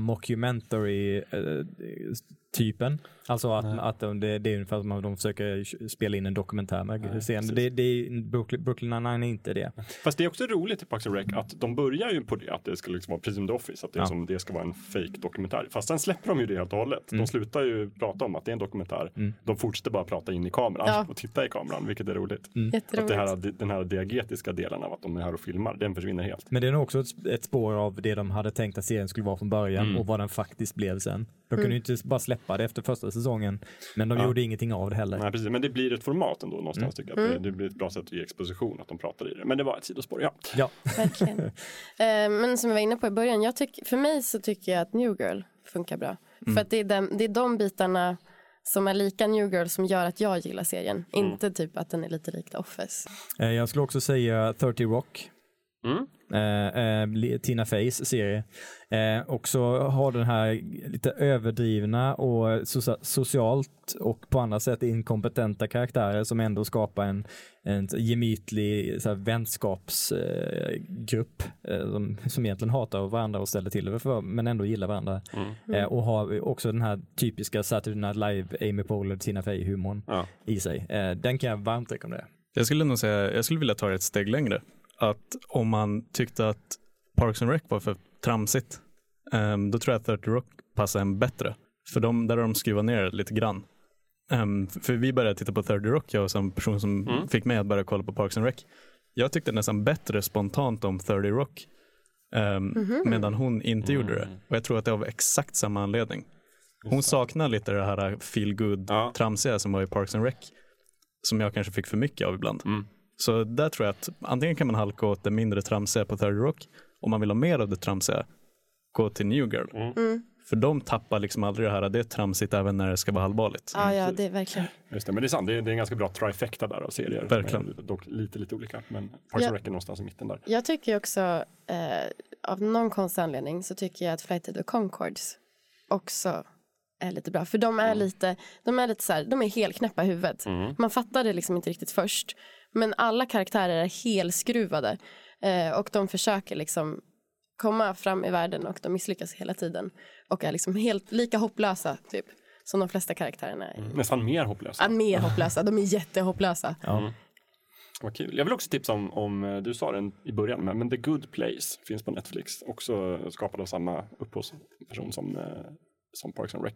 mockumentary-typen. Alltså att, att de, det, det är ungefär som att de försöker spela in en dokumentär med scen. Det, det är, Brooklyn, Brooklyn 99 är inte det. Fast det är också roligt i Parks and Rec att de börjar ju på det, att det ska liksom vara precis som The Office, att det, är Ja. som, det ska vara en fake dokumentär. Fast sen släpper de ju det helt och hållet. Mm. De slutar ju prata om att det är en dokumentär. Mm. De fortsätter bara prata in i kameran Ja. och titta i kameran, vilket är roligt. Mm. Att det här, den här diagetiska delen av att de är här och filmar, den försvinner helt. Men det är nog också ett, ett spår av det de hade tänkt att serien skulle vara från början Mm. och vad den faktiskt blev sen. De kunde Mm. ju inte bara släppa det efter första säsongen, men de Ja. gjorde ingenting av det heller. Nej, precis. Men det blir ett format ändå någonstans Mm. tycker jag. Att Mm. det, blir ett bra sätt att ge exposition, att de pratar i det. Men det var ett sidospår, ja. Ja. Verkligen. Eh, men som jag var inne på i början, jag tyck, för mig så tycker jag att New Girl funkar bra. Mm. För att det är, den, det är de bitarna som är lika New Girl som gör att jag gillar serien. Mm. Inte typ att den är lite lik The Office. Eh, Jag skulle också säga 30 Rock. Mm. Eh, eh, Tina Feys serie. Eh, också har den här lite överdrivna och socia- socialt och på andra sätt inkompetenta karaktärer som ändå skapar en, en gemytlig så här, vänskapsgrupp eh, som, som egentligen hatar varandra och ställer till det för men ändå gillar varandra. Mm. Eh, och har också den här typiska Saturday Night Live, Amy Poehler, Tina Fey-humorn i sig. Eh, den kan jag varmt rekommendera. Jag skulle nog säga, jag skulle vilja ta det ett steg längre. Att om man tyckte att Parks and Rec var för tramsigt, ehm, då tror jag att 30 Rock passar en bättre. För de, där har de skruvat ner det lite grann. Ehm, för vi började titta på 30 Rock, jag och som person som Mm. fick mig att börja kolla på Parks and Rec. Jag tyckte nästan bättre spontant om 30 Rock. ehm, Mhm. Medan hon inte gjorde det. Mm. Och jag tror att det var av exakt samma anledning. Hon saknar lite det här feel good tramsiga som var i Parks and Rec. Som jag kanske fick för mycket av ibland. Mm. Så där tror jag att antingen kan man halka åt det mindre tramsiga på 30 Rock. Om man vill ha mer av det tramsiga, gå till New Girl. Mm. För de tappar liksom aldrig det här, det är tramsigt även när det ska vara allvarligt. Ja, ja, det är verkligen. Just det, men det är sant, det är, det är en ganska bra trifecta där av serier. Verkligen. Är Dock lite, lite olika, men Parks and Rec är någonstans i mitten där. Jag tycker också, eh, av någon konstig anledning, så tycker jag att Flight of the Conchords också är lite bra. För de är lite, de är lite så här, de är helt knäppa i huvudet. Mm. Man fattar det liksom inte riktigt först. Men alla karaktärer är helskruvade. Eh, och de försöker liksom komma fram i världen och de misslyckas hela tiden. Och är liksom helt lika hopplösa, typ. Som de flesta karaktärerna är. Nästan mer hopplösa. Ja, mer hopplösa, de är jättehopplösa. Mm. Vad kul. Jag vill också tipsa om, om eh, du sa den i början, men, men The Good Place finns på Netflix. Också skapad av samma upphovsperson som, eh, som Parks and Rec.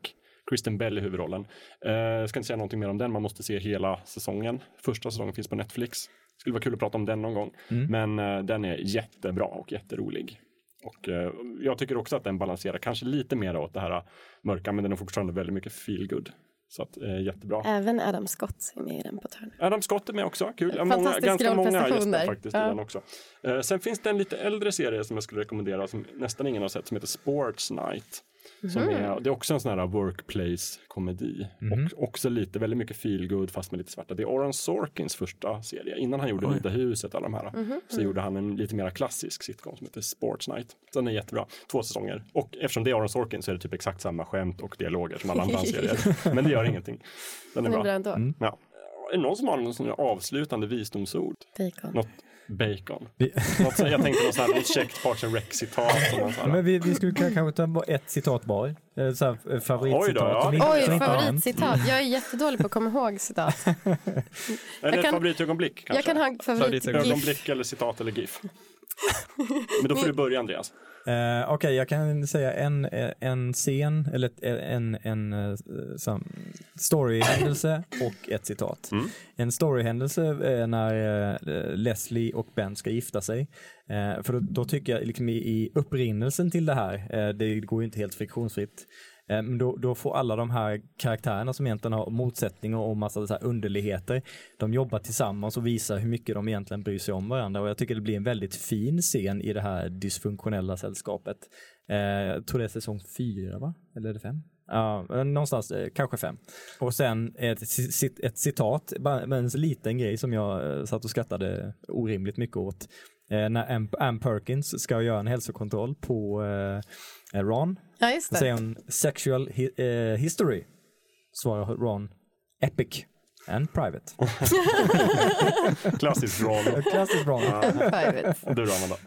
Kristen Bell i huvudrollen. Eh, jag ska inte säga någonting mer om den, man måste se hela säsongen. Första säsongen finns på Netflix. Skulle vara kul att prata om den någon gång. Mm. Men eh, den är jättebra och jätterolig. Och eh, jag tycker också att den balanserar kanske lite mer åt det här mörka, men den är fortfarande väldigt mycket feel good. Så att, eh, jättebra. Även Adam Scott är med i den på Turner. Adam Scott är med också, kul. Många, ganska många gäster faktiskt Ja. i den också. Eh, sen finns det en lite äldre serie som jag skulle rekommendera som nästan ingen har sett som heter Sports Night. Som Mhm. är, det är också en sån här workplace-komedi. Mhm. Och också lite, väldigt mycket feel good fast med lite svarta. Det är Aaron Sorkins första serie. Innan han gjorde Oj. Vita huset alla de här. Mhm. Så gjorde han en lite mer klassisk sitcom som heter Sports Night. Den är jättebra. Två säsonger. Och eftersom det är Aaron Sorkin så är det typ exakt samma skämt och dialoger som alla andra serier. Men det gör ingenting. Den är Den är bra. bra. Mm. Ja. Är det någon som har någon avslutande visdomsord? Bacon. Något bacon. Något, så- jag tänkte något, här, något käckt Parks and Rec-citat. Men vi, vi skulle kanske ta bara ett citat var. Så här, eh, favoritcitat. Oj då, ja. Oj, favoritcitat. Jag är jättedålig på att komma ihåg citat. Eller ett kan- favoritögonblick kanske? jag kan ha favorit- Ögonblick eller citat eller GIF. Men då får du börja Andreas. Eh, Okej, jag kan säga en, en scen, eller ett- en, en, eh, storyhändelse och ett citat. Mm. En storyhändelse är när eh, Leslie och Ben ska gifta sig. För då, då tycker jag liksom i, i upprinnelsen till det här, det går ju inte helt friktionsfritt, Eh, då, då får alla de här karaktärerna som egentligen har motsättningar och massa så här underligheter, de jobbar tillsammans och visar hur mycket de egentligen bryr sig om varandra och jag tycker det blir en väldigt fin scen i det här dysfunktionella sällskapet. Eh, jag tror det är säsong fyra va? Eller är det fem? Ja, eh, någonstans, eh, kanske fem. Och sen ett, ett citat, bara en liten grej som jag satt och skrattade orimligt mycket åt. Eh, när Ann, Ann Perkins ska göra en hälsokontroll på eh, Ron. Ja, just Så det. säger hon sexual hi eh, history. Svarar Ron epic and private. Klassisk Ron. Klassisk Ron. Private. Du då Amanda?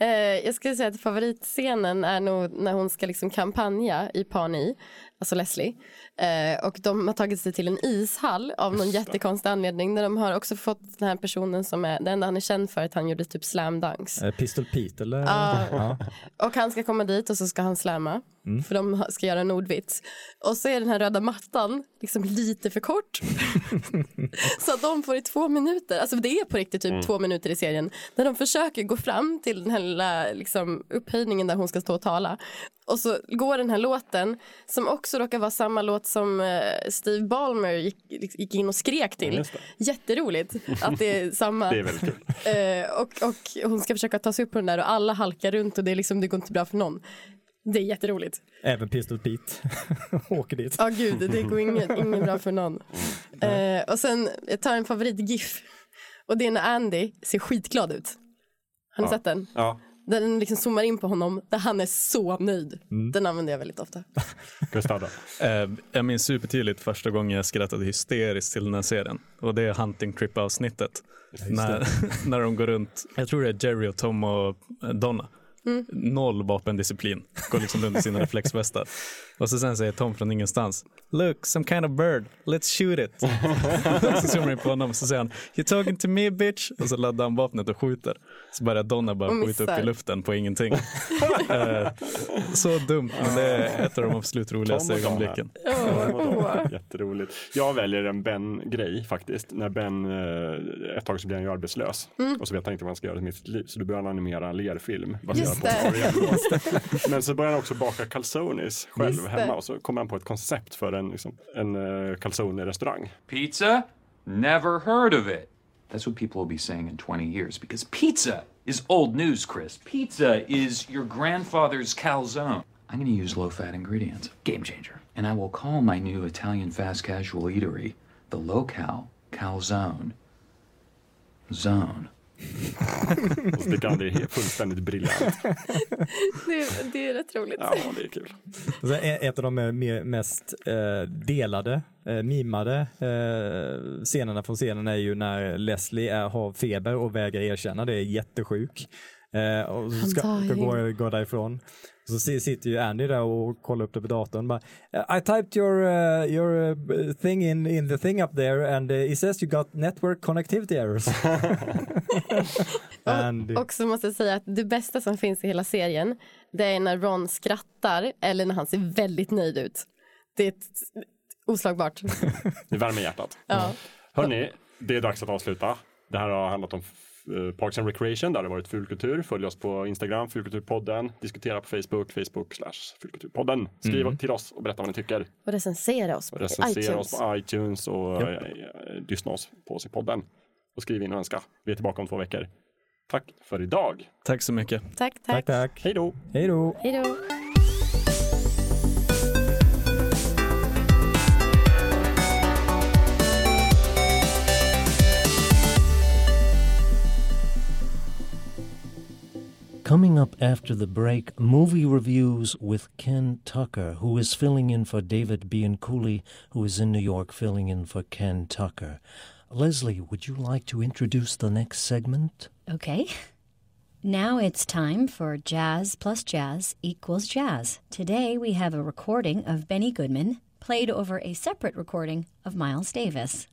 Eh, jag skulle säga att favoritscenen är nog när hon ska liksom kampanja i Pani, alltså Leslie. Eh, och de har tagit sig till en ishall av någon jättekonstig anledning. Där de har också fått den här personen som är, det enda han är känd för att han gjorde typ slam dunks. Eh, Pistol Pete eller? Ja. Ja. Och han ska komma dit och så ska han slamma. Mm. För de ska göra en ordvits. Och så är den här röda mattan liksom lite för kort. så att de får i två minuter, alltså det är på riktigt typ Mm. två minuter i serien. När de försöker gå fram till den här lilla liksom, upphöjningen där hon ska stå och tala. Och så går den här låten som också råkar vara samma låt som eh, Steve Ballmer gick, gick in och skrek Ja, till. just Jätteroligt att det är samma. Det är väldigt kul. Eh, och, och hon ska försöka ta sig upp på den där och alla halkar runt och det, är liksom, det går inte bra för någon. Det är jätteroligt. Även Pistol Pete åker dit. Ja gud, det går inget, inget bra för någon. Eh, och sen, jag tar en favorit-GIF. Och det är när Andy ser skitglad ut. Har ni Ja. sett den? Ja. Den liksom zoomar in på honom, där han är så nöjd. Mm. Den använder jag väldigt ofta. Gustav då? Eh, jag minns supertydligt första gången jag skrattade hysteriskt till den här serien. Och det är Hunting Trip-avsnittet. just När, när de går runt, jag tror det är Jerry och Tom och eh, Donna. Noll vapendisciplin. Går liksom runt i sina reflexvästar. Och så sen säger Tom från ingenstans. Look, some kind of bird. Let's shoot it. så zoomar in på honom och så säger han You talking to me bitch? Och så laddar han vapnet och skjuter. Så börjar Donna bara skjuta upp i luften på ingenting. Eh, så dumt, men det är ett av de absolut roligaste ögonblicken. Jätteroligt. Jag väljer en Ben-grej faktiskt. När Ben, eh, ett tag så blir han ju arbetslös. Mm. Och så vet han inte vad han ska göra med sitt liv. Så då börjar han animera lerfilm. Det. på Mario. Men så börjar han också baka calzones själv Just det. hemma. Och så kommer han på ett koncept för en, liksom, en uh, calzone-restaurang. Pizza? Never heard of it. That's what people will be saying in 20 years because pizza is old news, Chris. Pizza is your grandfather's calzone. I'm going to use low fat ingredients. Game changer. And I will call my new Italian fast casual eatery the Low Cal Calzone Zone. Och det är fullständigt briljant. Det, det är rätt roligt. Ja, det är kul. E- Ett av de mest eh, delade, eh, mimade eh, scenerna från scenen är ju när Leslie är, har feber och vägrar erkänna det, är jättesjuk. Och så ska, ska gå, gå därifrån. Så si- sitter ju Andy där och kollar upp det på datorn. Bara, I typed your, uh, your uh, thing in, in the thing up there and uh, it says you got network connectivity errors. Andy. Och så måste jag säga att det bästa som finns i hela serien det är när Ron skrattar eller när han ser väldigt nöjd ut. Det är ett, oslagbart. Det värmer hjärtat. Ja. Hörni, det är dags att avsluta. Det här har handlat om Parks and Recreation, där det har varit fulkultur. Följ oss på Instagram, fulkulturpodden. Diskutera på Facebook, Facebook slash fulkulturpodden. Skriv Mm. till oss och berätta vad ni tycker. Och recensera oss på Recensera iTunes. oss på iTunes och Japp. eh, lyssna oss på oss i podden. Och skriv in och önska. Vi är tillbaka om två veckor. Tack för idag. Tack så mycket. Tack, tack. Tack, tack. Hej då. Hej då. Hej då. Coming up after the break, movie reviews with Ken Tucker, who is filling in for David Bianculli, who is in New York filling in for Ken Tucker. Leslie, would you like to introduce the next segment? Okay. Now it's time for Jazz plus Jazz equals Jazz. Today we have a recording of Benny Goodman played over a separate recording of Miles Davis.